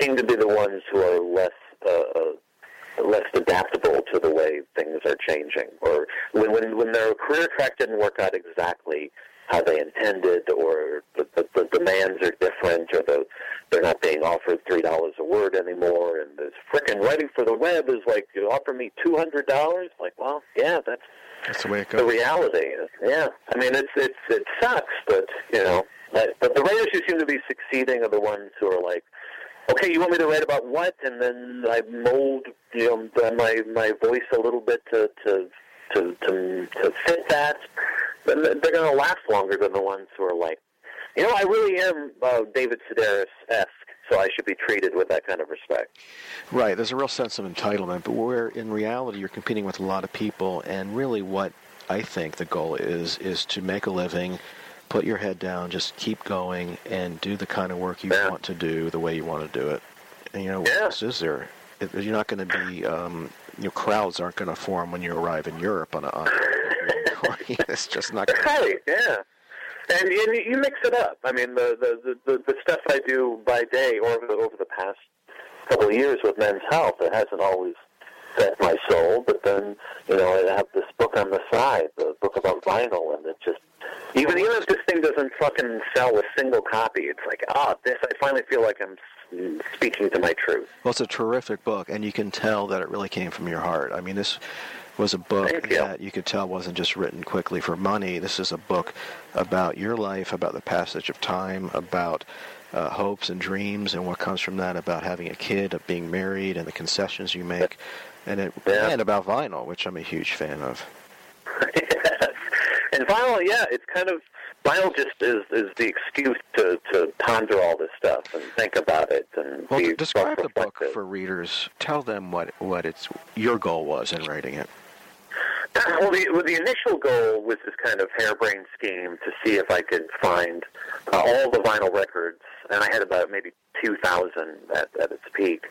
seem to be the ones who are less uh, uh, less adaptable to the way things are changing, or when when when their career track didn't work out exactly how they intended, or the, the, the demands are different, or the they're not being offered three dollars a word anymore, and this frickin' writing for the web is like you offer me two hundred dollars. Like, well, yeah, that's That's the way it the goes. reality. Yeah, I mean, it's it's it sucks, but you know, but, but the writers who seem to be succeeding are the ones who are like, okay, you want me to write about what, and then I mold you know my my voice a little bit to to to to, to fit that. Then they're going to last longer than the ones who are like, you know, I really am uh, David Sedaris esque, so I should be treated with that kind of respect. Right, there's a real sense of entitlement, but where in reality you're competing with a lot of people, and really what I think the goal is is to make a living, put your head down, just keep going, and do the kind of work you want to do the way you want to do it. And you know, what else is there? You're not going to be, um, your crowds aren't going to form when you arrive in Europe on a. On a it's just not. Gonna, Right, yeah. And, and you mix it up. I mean, the, the, the, the stuff I do by day or over the, over the past couple of years with Men's Health, it hasn't always fed my soul. But then, you know, I have this book on the side, the book about vinyl, and it just even even if this thing doesn't fucking sell a single copy, it's like, ah, this I finally feel like I'm speaking to my truth. Well, it's a terrific book, and you can tell that it really came from your heart. I mean, this was a book that you could tell wasn't just written quickly for money. This is a book about your life, about the passage of time, about uh, hopes and dreams, and what comes from that, about having a kid, of being married, and the concessions you make, and it, and about vinyl, which I'm a huge fan of. And vinyl, yeah, it's kind of vinyl just is is the excuse to to ponder all this stuff and think about it and Well, describe the book for readers. Tell them what what its your goal was in writing it. Well, the, well, the initial goal was this kind of harebrained scheme to see if I could find uh, all the vinyl records, and I had about maybe 2,000 at, at its peak,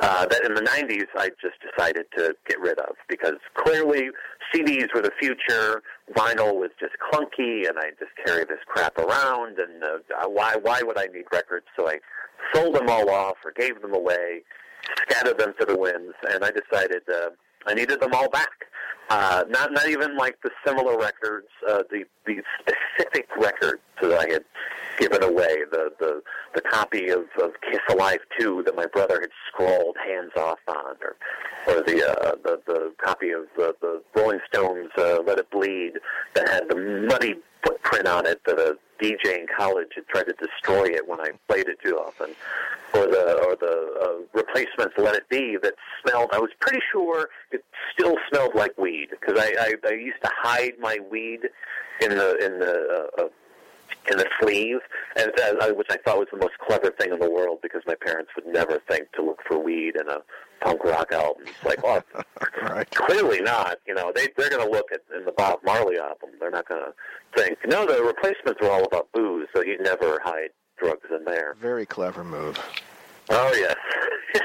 uh, that in the 90s I just decided to get rid of because clearly CDs were the future, vinyl was just clunky, and I just carry this crap around, and uh, why, why would I need records? So I sold them all off or gave them away, scattered them to the winds, and I decided uh, I needed them all back. Uh, not not even like the similar records, uh, the the specific records that I had given away. The the the copy of, of Kiss Alive Two that my brother had scrawled hands off on, or or the uh, the the copy of the, the Rolling Stones uh, Let It Bleed that had the muddy footprint on it that a DJ in college had tried to destroy it when I played it too often, or the or the uh, replacements Let It Be that smelled. I was pretty sure it still smelled like weed because I, I I used to hide my weed in the in the uh, uh, in the sleeve, and uh, which I thought was the most clever thing in the world because my parents would never think to look for weed in a punk rock album. It's like, oh, clearly not. You know, they they're going to look at in the Bob Marley album. They're not going to think, no, the replacements are all about booze, so you'd never hide drugs in there. Very clever move. Oh yes,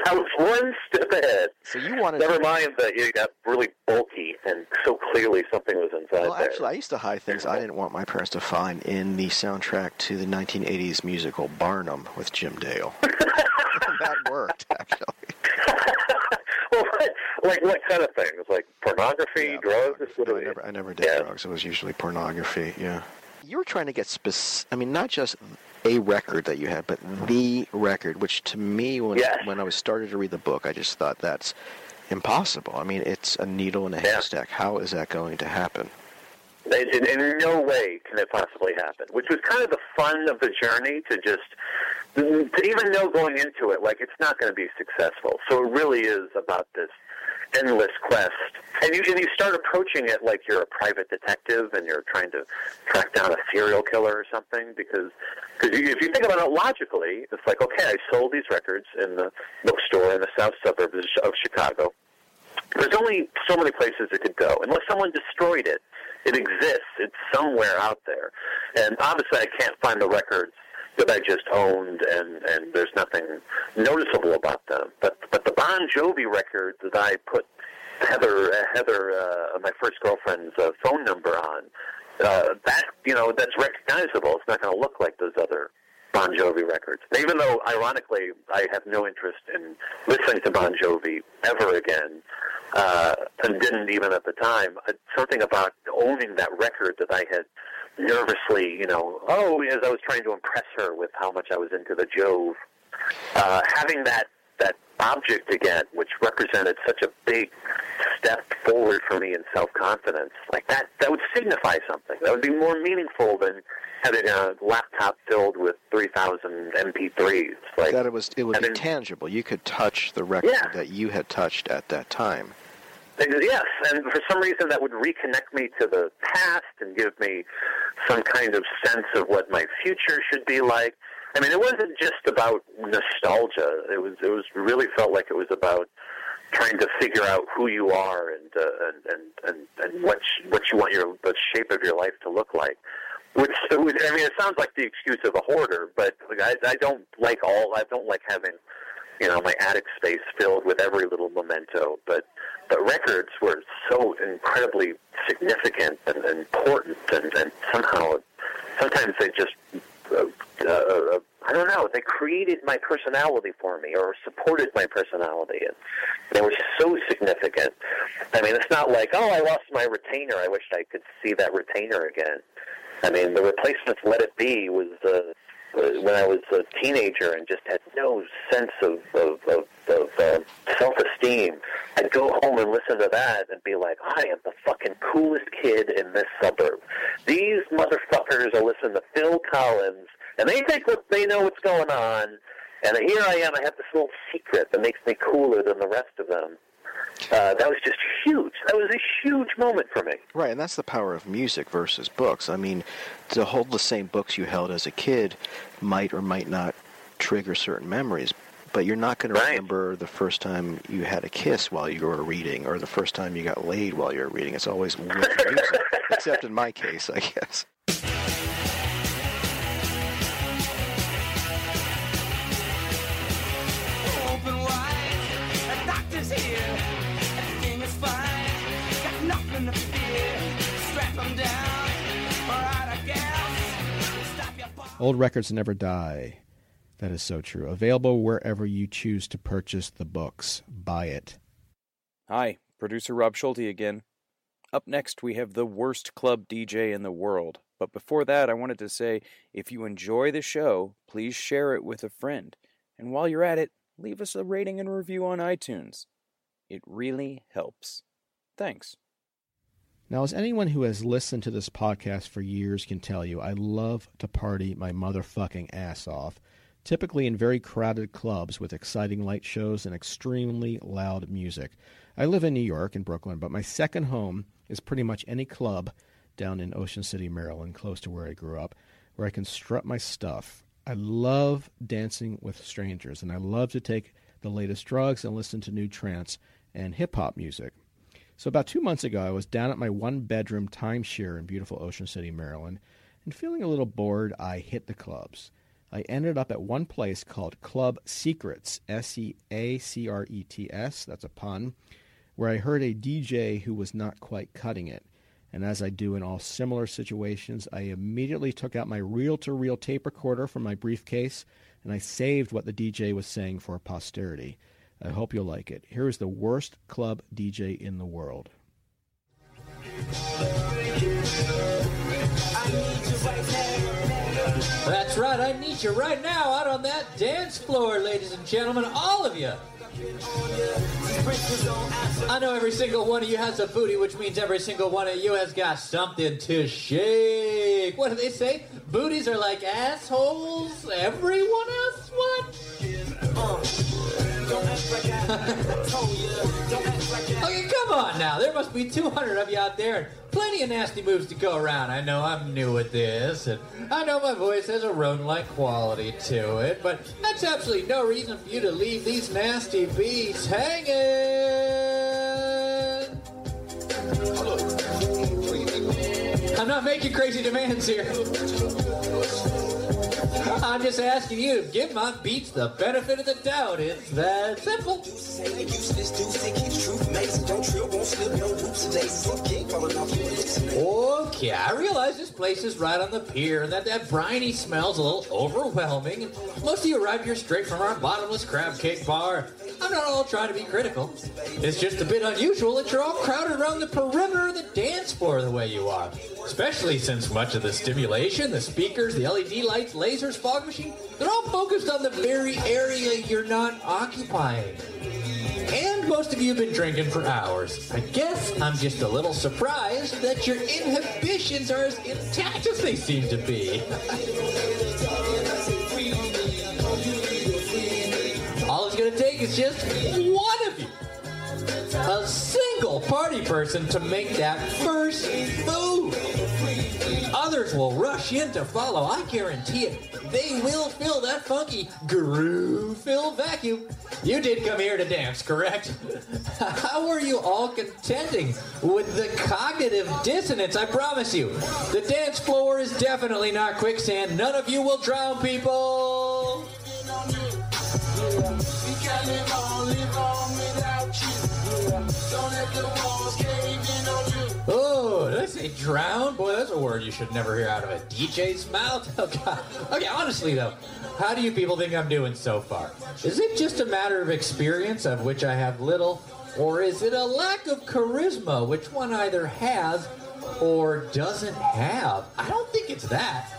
I was one step ahead. So you wanted Never mind that you got really bulky and so clearly something was inside Well, there. actually, I used to hide things I didn't want my parents to find in the soundtrack to the 1980s musical Barnum with Jim Dale. that worked, actually. Well, what, like what kind of things? Like pornography, drugs? What do I never, I never did drugs. It was usually pornography. Yeah. You were trying to get specific. I mean, not just a record that you had, but the record. Which to me, when when I was started to read the book, I just thought that's impossible. I mean, it's a needle in a haystack. How is that going to happen? In, in, no way can it possibly happen. Which was kind of the fun of the journey to just to even know going into it, like it's not going to be successful. So it really is about this endless quest. And you and you start approaching it like you're a private detective and you're trying to track down a serial killer or something. Because because if you think about it logically, it's like okay, I sold these records in the bookstore in the south suburbs of Chicago. There's only so many places it could go unless someone destroyed it. It exists. It's somewhere out there, and obviously I can't find the records that I just owned, and and there's nothing noticeable about them. But but the Bon Jovi record that I put Heather Heather uh, my first girlfriend's uh, phone number on, uh, that you know that's recognizable. It's not going to look like those other Bon Jovi records. Even though, ironically, I have no interest in listening to Bon Jovi ever again, uh, and didn't even at the time, uh, something about owning that record that I had nervously, you know, oh, as I was trying to impress her with how much I was into the Jove, uh, having that that object again, which represented such a big step forward for me in self confidence, like that, that would signify something. That would be more meaningful than having a laptop filled with three thousand MP3s. Like that, it was it would having, be tangible. You could touch the record Yeah. that you had touched at that time. Yes, and for some reason that would reconnect me to the past and give me some kind of sense of what my future should be like. I mean, it wasn't just about nostalgia. It was it was really felt like it was about trying to figure out who you are and uh, and, and and and what sh- what you want your the shape of your life to look like. Which which- I mean, it sounds like the excuse of a hoarder, but I, I don't like all. I don't like having you know my attic space filled with every little memento. But but records were so incredibly significant and, important, and, and somehow sometimes they just uh, uh, I don't know. They created my personality for me, or supported my personality, and they were so significant. I mean, it's not like, oh, I lost my retainer. I wish I could see that retainer again. I mean, the replacements "Let It Be" was uh, uh, when I was a teenager and just had no sense of of, of, of uh, self-esteem. I'd go home and listen to that and be like, I am the fucking coolest kid in this suburb. These motherfuckers are listening to Phil Collins, and they think what they know what's going on. And here I am. I have this little secret that makes me cooler than the rest of them. Uh, that was just huge. That was a huge moment for me. Right, and that's the power of music versus books. I mean, to hold the same books you held as a kid might or might not trigger certain memories, but you're not going to remember the first time you had a kiss while you were reading or the first time you got laid while you were reading. It's always with music, except in my case, I guess. Old records never die. That is so true. Available wherever you choose to purchase the books. Buy it. Hi, producer Rob Schulte again. Up next, we have the worst club DJ in the world. But before that, I wanted to say if you enjoy the show, please share it with a friend. And while you're at it, leave us a rating and review on iTunes. It really helps. Thanks. Now, as anyone who has listened to this podcast for years can tell you, I love to party my motherfucking ass off, typically in very crowded clubs with exciting light shows and extremely loud music. I live in New York, in Brooklyn, but my second home is pretty much any club down in Ocean City, Maryland, close to where I grew up, where I can strut my stuff. I love dancing with strangers, and I love to take the latest drugs and listen to new trance and hip hop music. So, about two months ago, I was down at my one bedroom timeshare in beautiful Ocean City, Maryland, and feeling a little bored, I hit the clubs. I ended up at one place called Club Seacrets, S E A C R E T S, that's a pun, where I heard a DJ who was not quite cutting it. And as I do in all similar situations, I immediately took out my reel to reel tape recorder from my briefcase and I saved what the DJ was saying for posterity. I hope you'll like it. Here is the worst club DJ in the world. That's right, I need you right now out on that dance floor, ladies and gentlemen, all of you. I know every single one of you has a booty, which means every single one of you has got something to shake. What do they say? Booties are like assholes. Everyone else? What? Uh. Okay, come on now. There must be 200 of you out there and plenty of nasty moves to go around. I know I'm new at this, and I know my voice has a rodent-like quality to it, but that's absolutely no reason for you to leave these nasty beasts hanging. I'm not making crazy demands here. I'm just asking you to give my beats the benefit of the doubt. It's that simple. Okay, I realize this place is right on the pier and that that briny smell's a little overwhelming. Most of you arrived here straight from our bottomless crab cake bar. I'm not all trying to be critical. It's just a bit unusual that you're all crowded around the perimeter of the dance floor the way you are. Especially since much of the stimulation, the speakers, the LED lights, lasers, fog machine, they're all focused on the very area you're not occupying. And most of you have been drinking for hours. I guess I'm just a little surprised that your inhibitions are as intact as they seem to be. All it's gonna take is just one of you. A single party person to make that first move. Others will rush in to follow. I guarantee it. They will fill that funky groove-filled vacuum. You did come here to dance, correct? How are you all contending with the cognitive dissonance? I promise you. The dance floor is definitely not quicksand. None of you will drown people. Oh, did I say drown? Boy, that's a word you should never hear out of a DJ's mouth. Okay, honestly, though, how do you people think I'm doing so far? Is it just a matter of experience, of which I have little, or is it a lack of charisma, which one either has or doesn't have? I don't think it's that.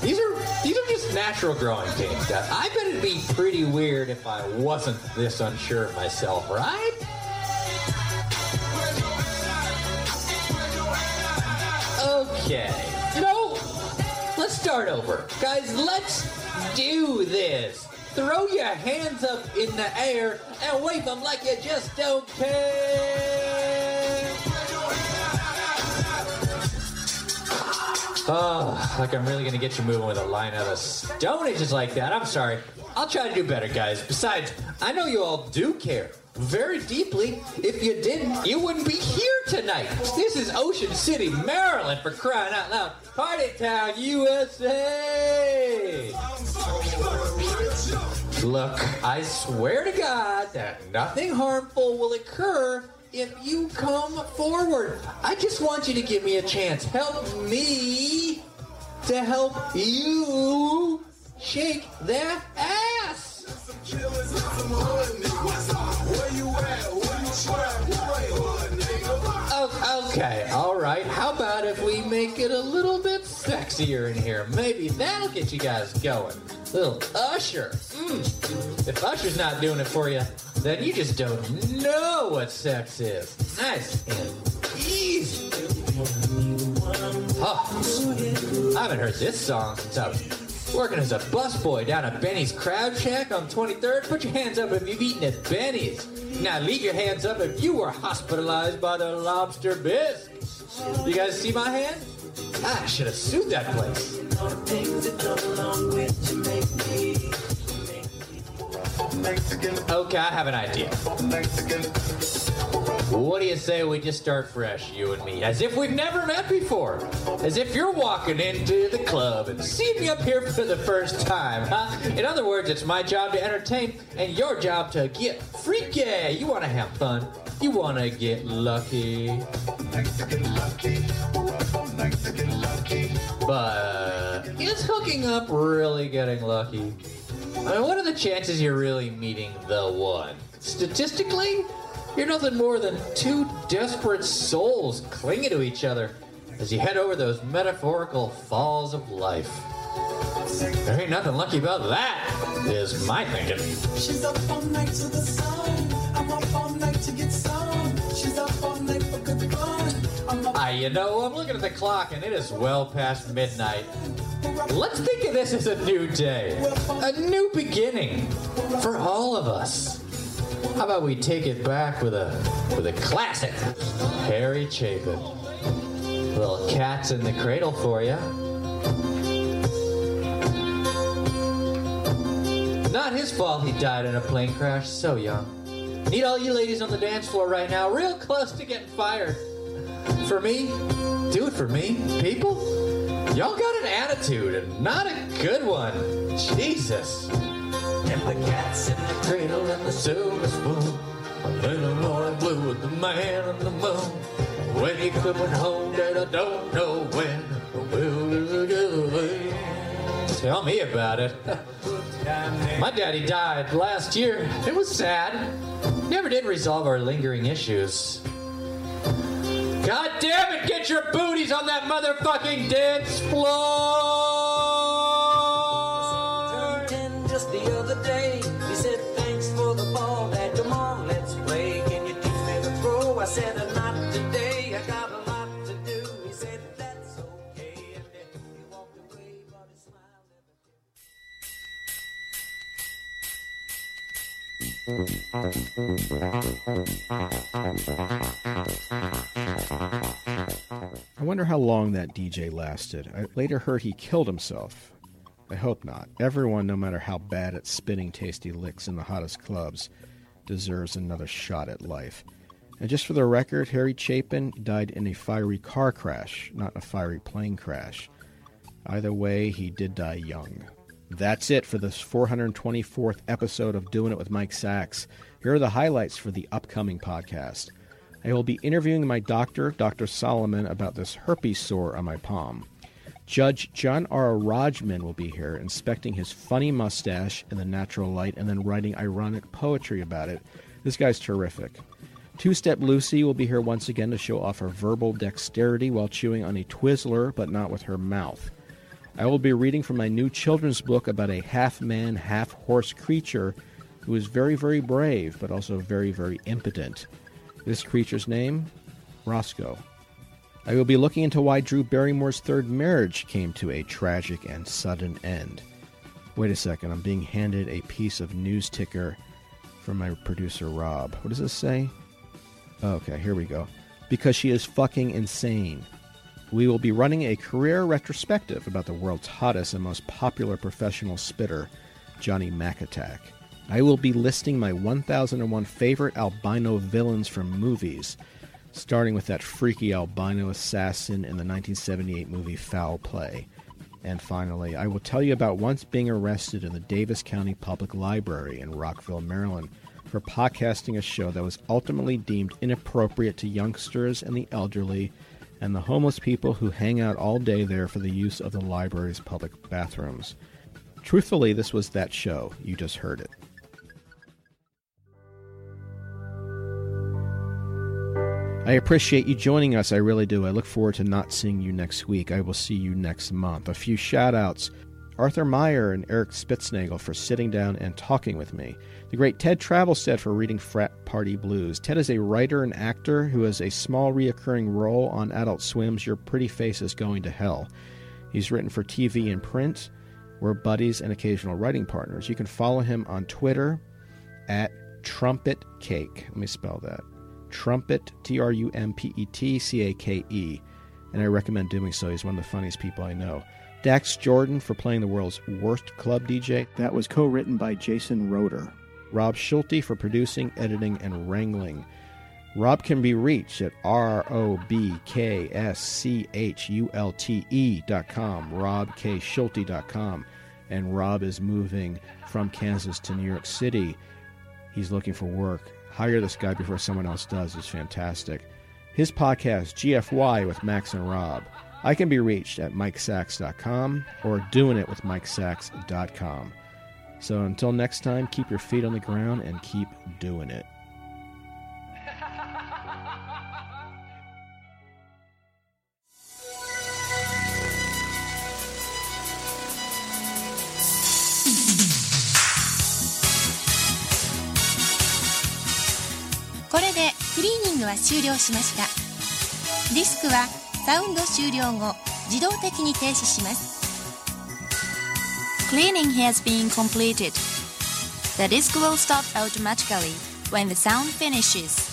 These are these are just natural growing pains. I bet it'd be pretty weird if I wasn't this unsure of myself, right? Okay. Know, let's start over. Guys, let's do this. Throw your hands up in the air and wave them like you just don't care. Oh, like I'm really gonna get you moving with a line out of Stone Ages like that. I'm sorry. I'll try to do better, guys. Besides, I know you all do care very deeply. If you didn't, you wouldn't be here tonight. This is Ocean City, Maryland, for crying out loud. Party Town, USA! Look, I swear to God that nothing harmful will occur if you come forward. I just want you to give me a chance. Help me to help you shake that ass. Okay, all right. How about if we make it a little bit sexier in here? Maybe that'll get you guys going. Little Usher. Mm. If Usher's not doing it for you, then you just don't know what sex is. Nice and easy. Oh, I haven't heard this song since I was working as a busboy down at Benny's Crab Shack on 23rd. Put your hands up if you've eaten at Benny's. Now leave your hands up if you were hospitalized by the lobster bisque. You guys see my hand? Ah, I should have sued that place. Okay, I have an idea. What do you say we just start fresh, you and me? As if we've never met before. As if you're walking into the club and see me up here for the first time, huh? In other words, it's my job to entertain and your job to get freaky. You want to have fun. You want to get lucky. But is hooking up really getting lucky? I mean, what are the chances you're really meeting the one? Statistically, you're nothing more than two desperate souls clinging to each other as you head over those metaphorical falls of life. There ain't nothing lucky about that, is my thinking. She's up all night to the sun. I'm up all night to get some. She's up all night for good fun. I'm up Ah, you know, I'm looking at the clock and it is well past midnight. Let's think of this as a new day, a new beginning for all of us. How about we take it back with a with a classic? Harry Chapin. Little cats in the cradle for you. Not his fault he died in a plane crash so young. Need all you ladies on the dance floor right now, real close to getting fired. For me, do it for me. People, y'all got an attitude and not a good one. Jesus. And the cats in the cradle and the silver spoon. And the morning blue with the man on the moon. When he coming home, that I don't know when. Tell me about it. My daddy died last year. It was sad. Never did resolve our lingering issues. God damn it, get your booties on that motherfucking dance floor! Just the other day, he said, Thanks for the ball. Come on, let's play. Can you teach me throw? I said, Not today. I got a lot to do. He said, That's okay. And then he walked away, but I wonder how long that DJ lasted. I later heard he killed himself. I hope not. Everyone, no matter how bad at spinning tasty licks in the hottest clubs, deserves another shot at life. And just for the record, Harry Chapin died in a fiery car crash, not a fiery plane crash. Either way, he did die young. That's it for this 424th episode of Doing It with Mike Sacks. Here are the highlights for the upcoming podcast. I will be interviewing my doctor, Dr. Solomon, about this herpes sore on my palm. Judge John R. Rajman will be here, inspecting his funny mustache in the natural light and then writing ironic poetry about it. This guy's terrific. Two Step Lucy will be here once again to show off her verbal dexterity while chewing on a Twizzler, but not with her mouth. I will be reading from my new children's book about a half man, half horse creature who is very, very brave, but also very, very impotent. This creature's name? Roscoe. I will be looking into why Drew Barrymore's third marriage came to a tragic and sudden end. Wait a second, I'm being handed a piece of news ticker from my producer Rob. What does this say? Okay, here we go. Because she is fucking insane. We will be running a career retrospective about the world's hottest and most popular professional spitter, Johnny McAttack. I will be listing my 1001 favorite albino villains from movies, starting with that freaky albino assassin in the 1978 movie Foul Play. And finally, I will tell you about once being arrested in the Davis County Public Library in Rockville, Maryland, for podcasting a show that was ultimately deemed inappropriate to youngsters and the elderly and the homeless people who hang out all day there for the use of the library's public bathrooms. Truthfully, this was that show. You just heard it. I appreciate you joining us. I really do. I look forward to not seeing you next week. I will see you next month. A few shout outs Arthur Meyer and Eric Spitznagel for sitting down and talking with me. The great Ted Travelstead for reading Frat Party Blues. Ted is a writer and actor who has a small reoccurring role on Adult Swim's Your Pretty Face is Going to Hell. He's written for TV and print. We're buddies and occasional writing partners. You can follow him on Twitter at Trumpet Cake. Let me spell that. Trumpet, T R U M P E T C A K E. And I recommend doing so. He's one of the funniest people I know. Dax Jordan for playing the world's worst club DJ. That was co written by Jason Roeder. Rob Schulte for producing, editing, and wrangling. Rob can be reached at R O B K S C H U L T E dot com, robkschulte dot com. And Rob is moving from Kansas to New York City. He's looking for work. Hire this guy before someone else does is fantastic. His podcast, GFY with Max and Rob. I can be reached at MikeSacks.com or doingitwithmikesacks.com. So until next time, keep your feet on the ground and keep doing it. これでクリーニングは終了しました。ディスクは サウンド終了後自動的に停止します Cleaning has been completed. The disc will stop automatically when the sound finishes.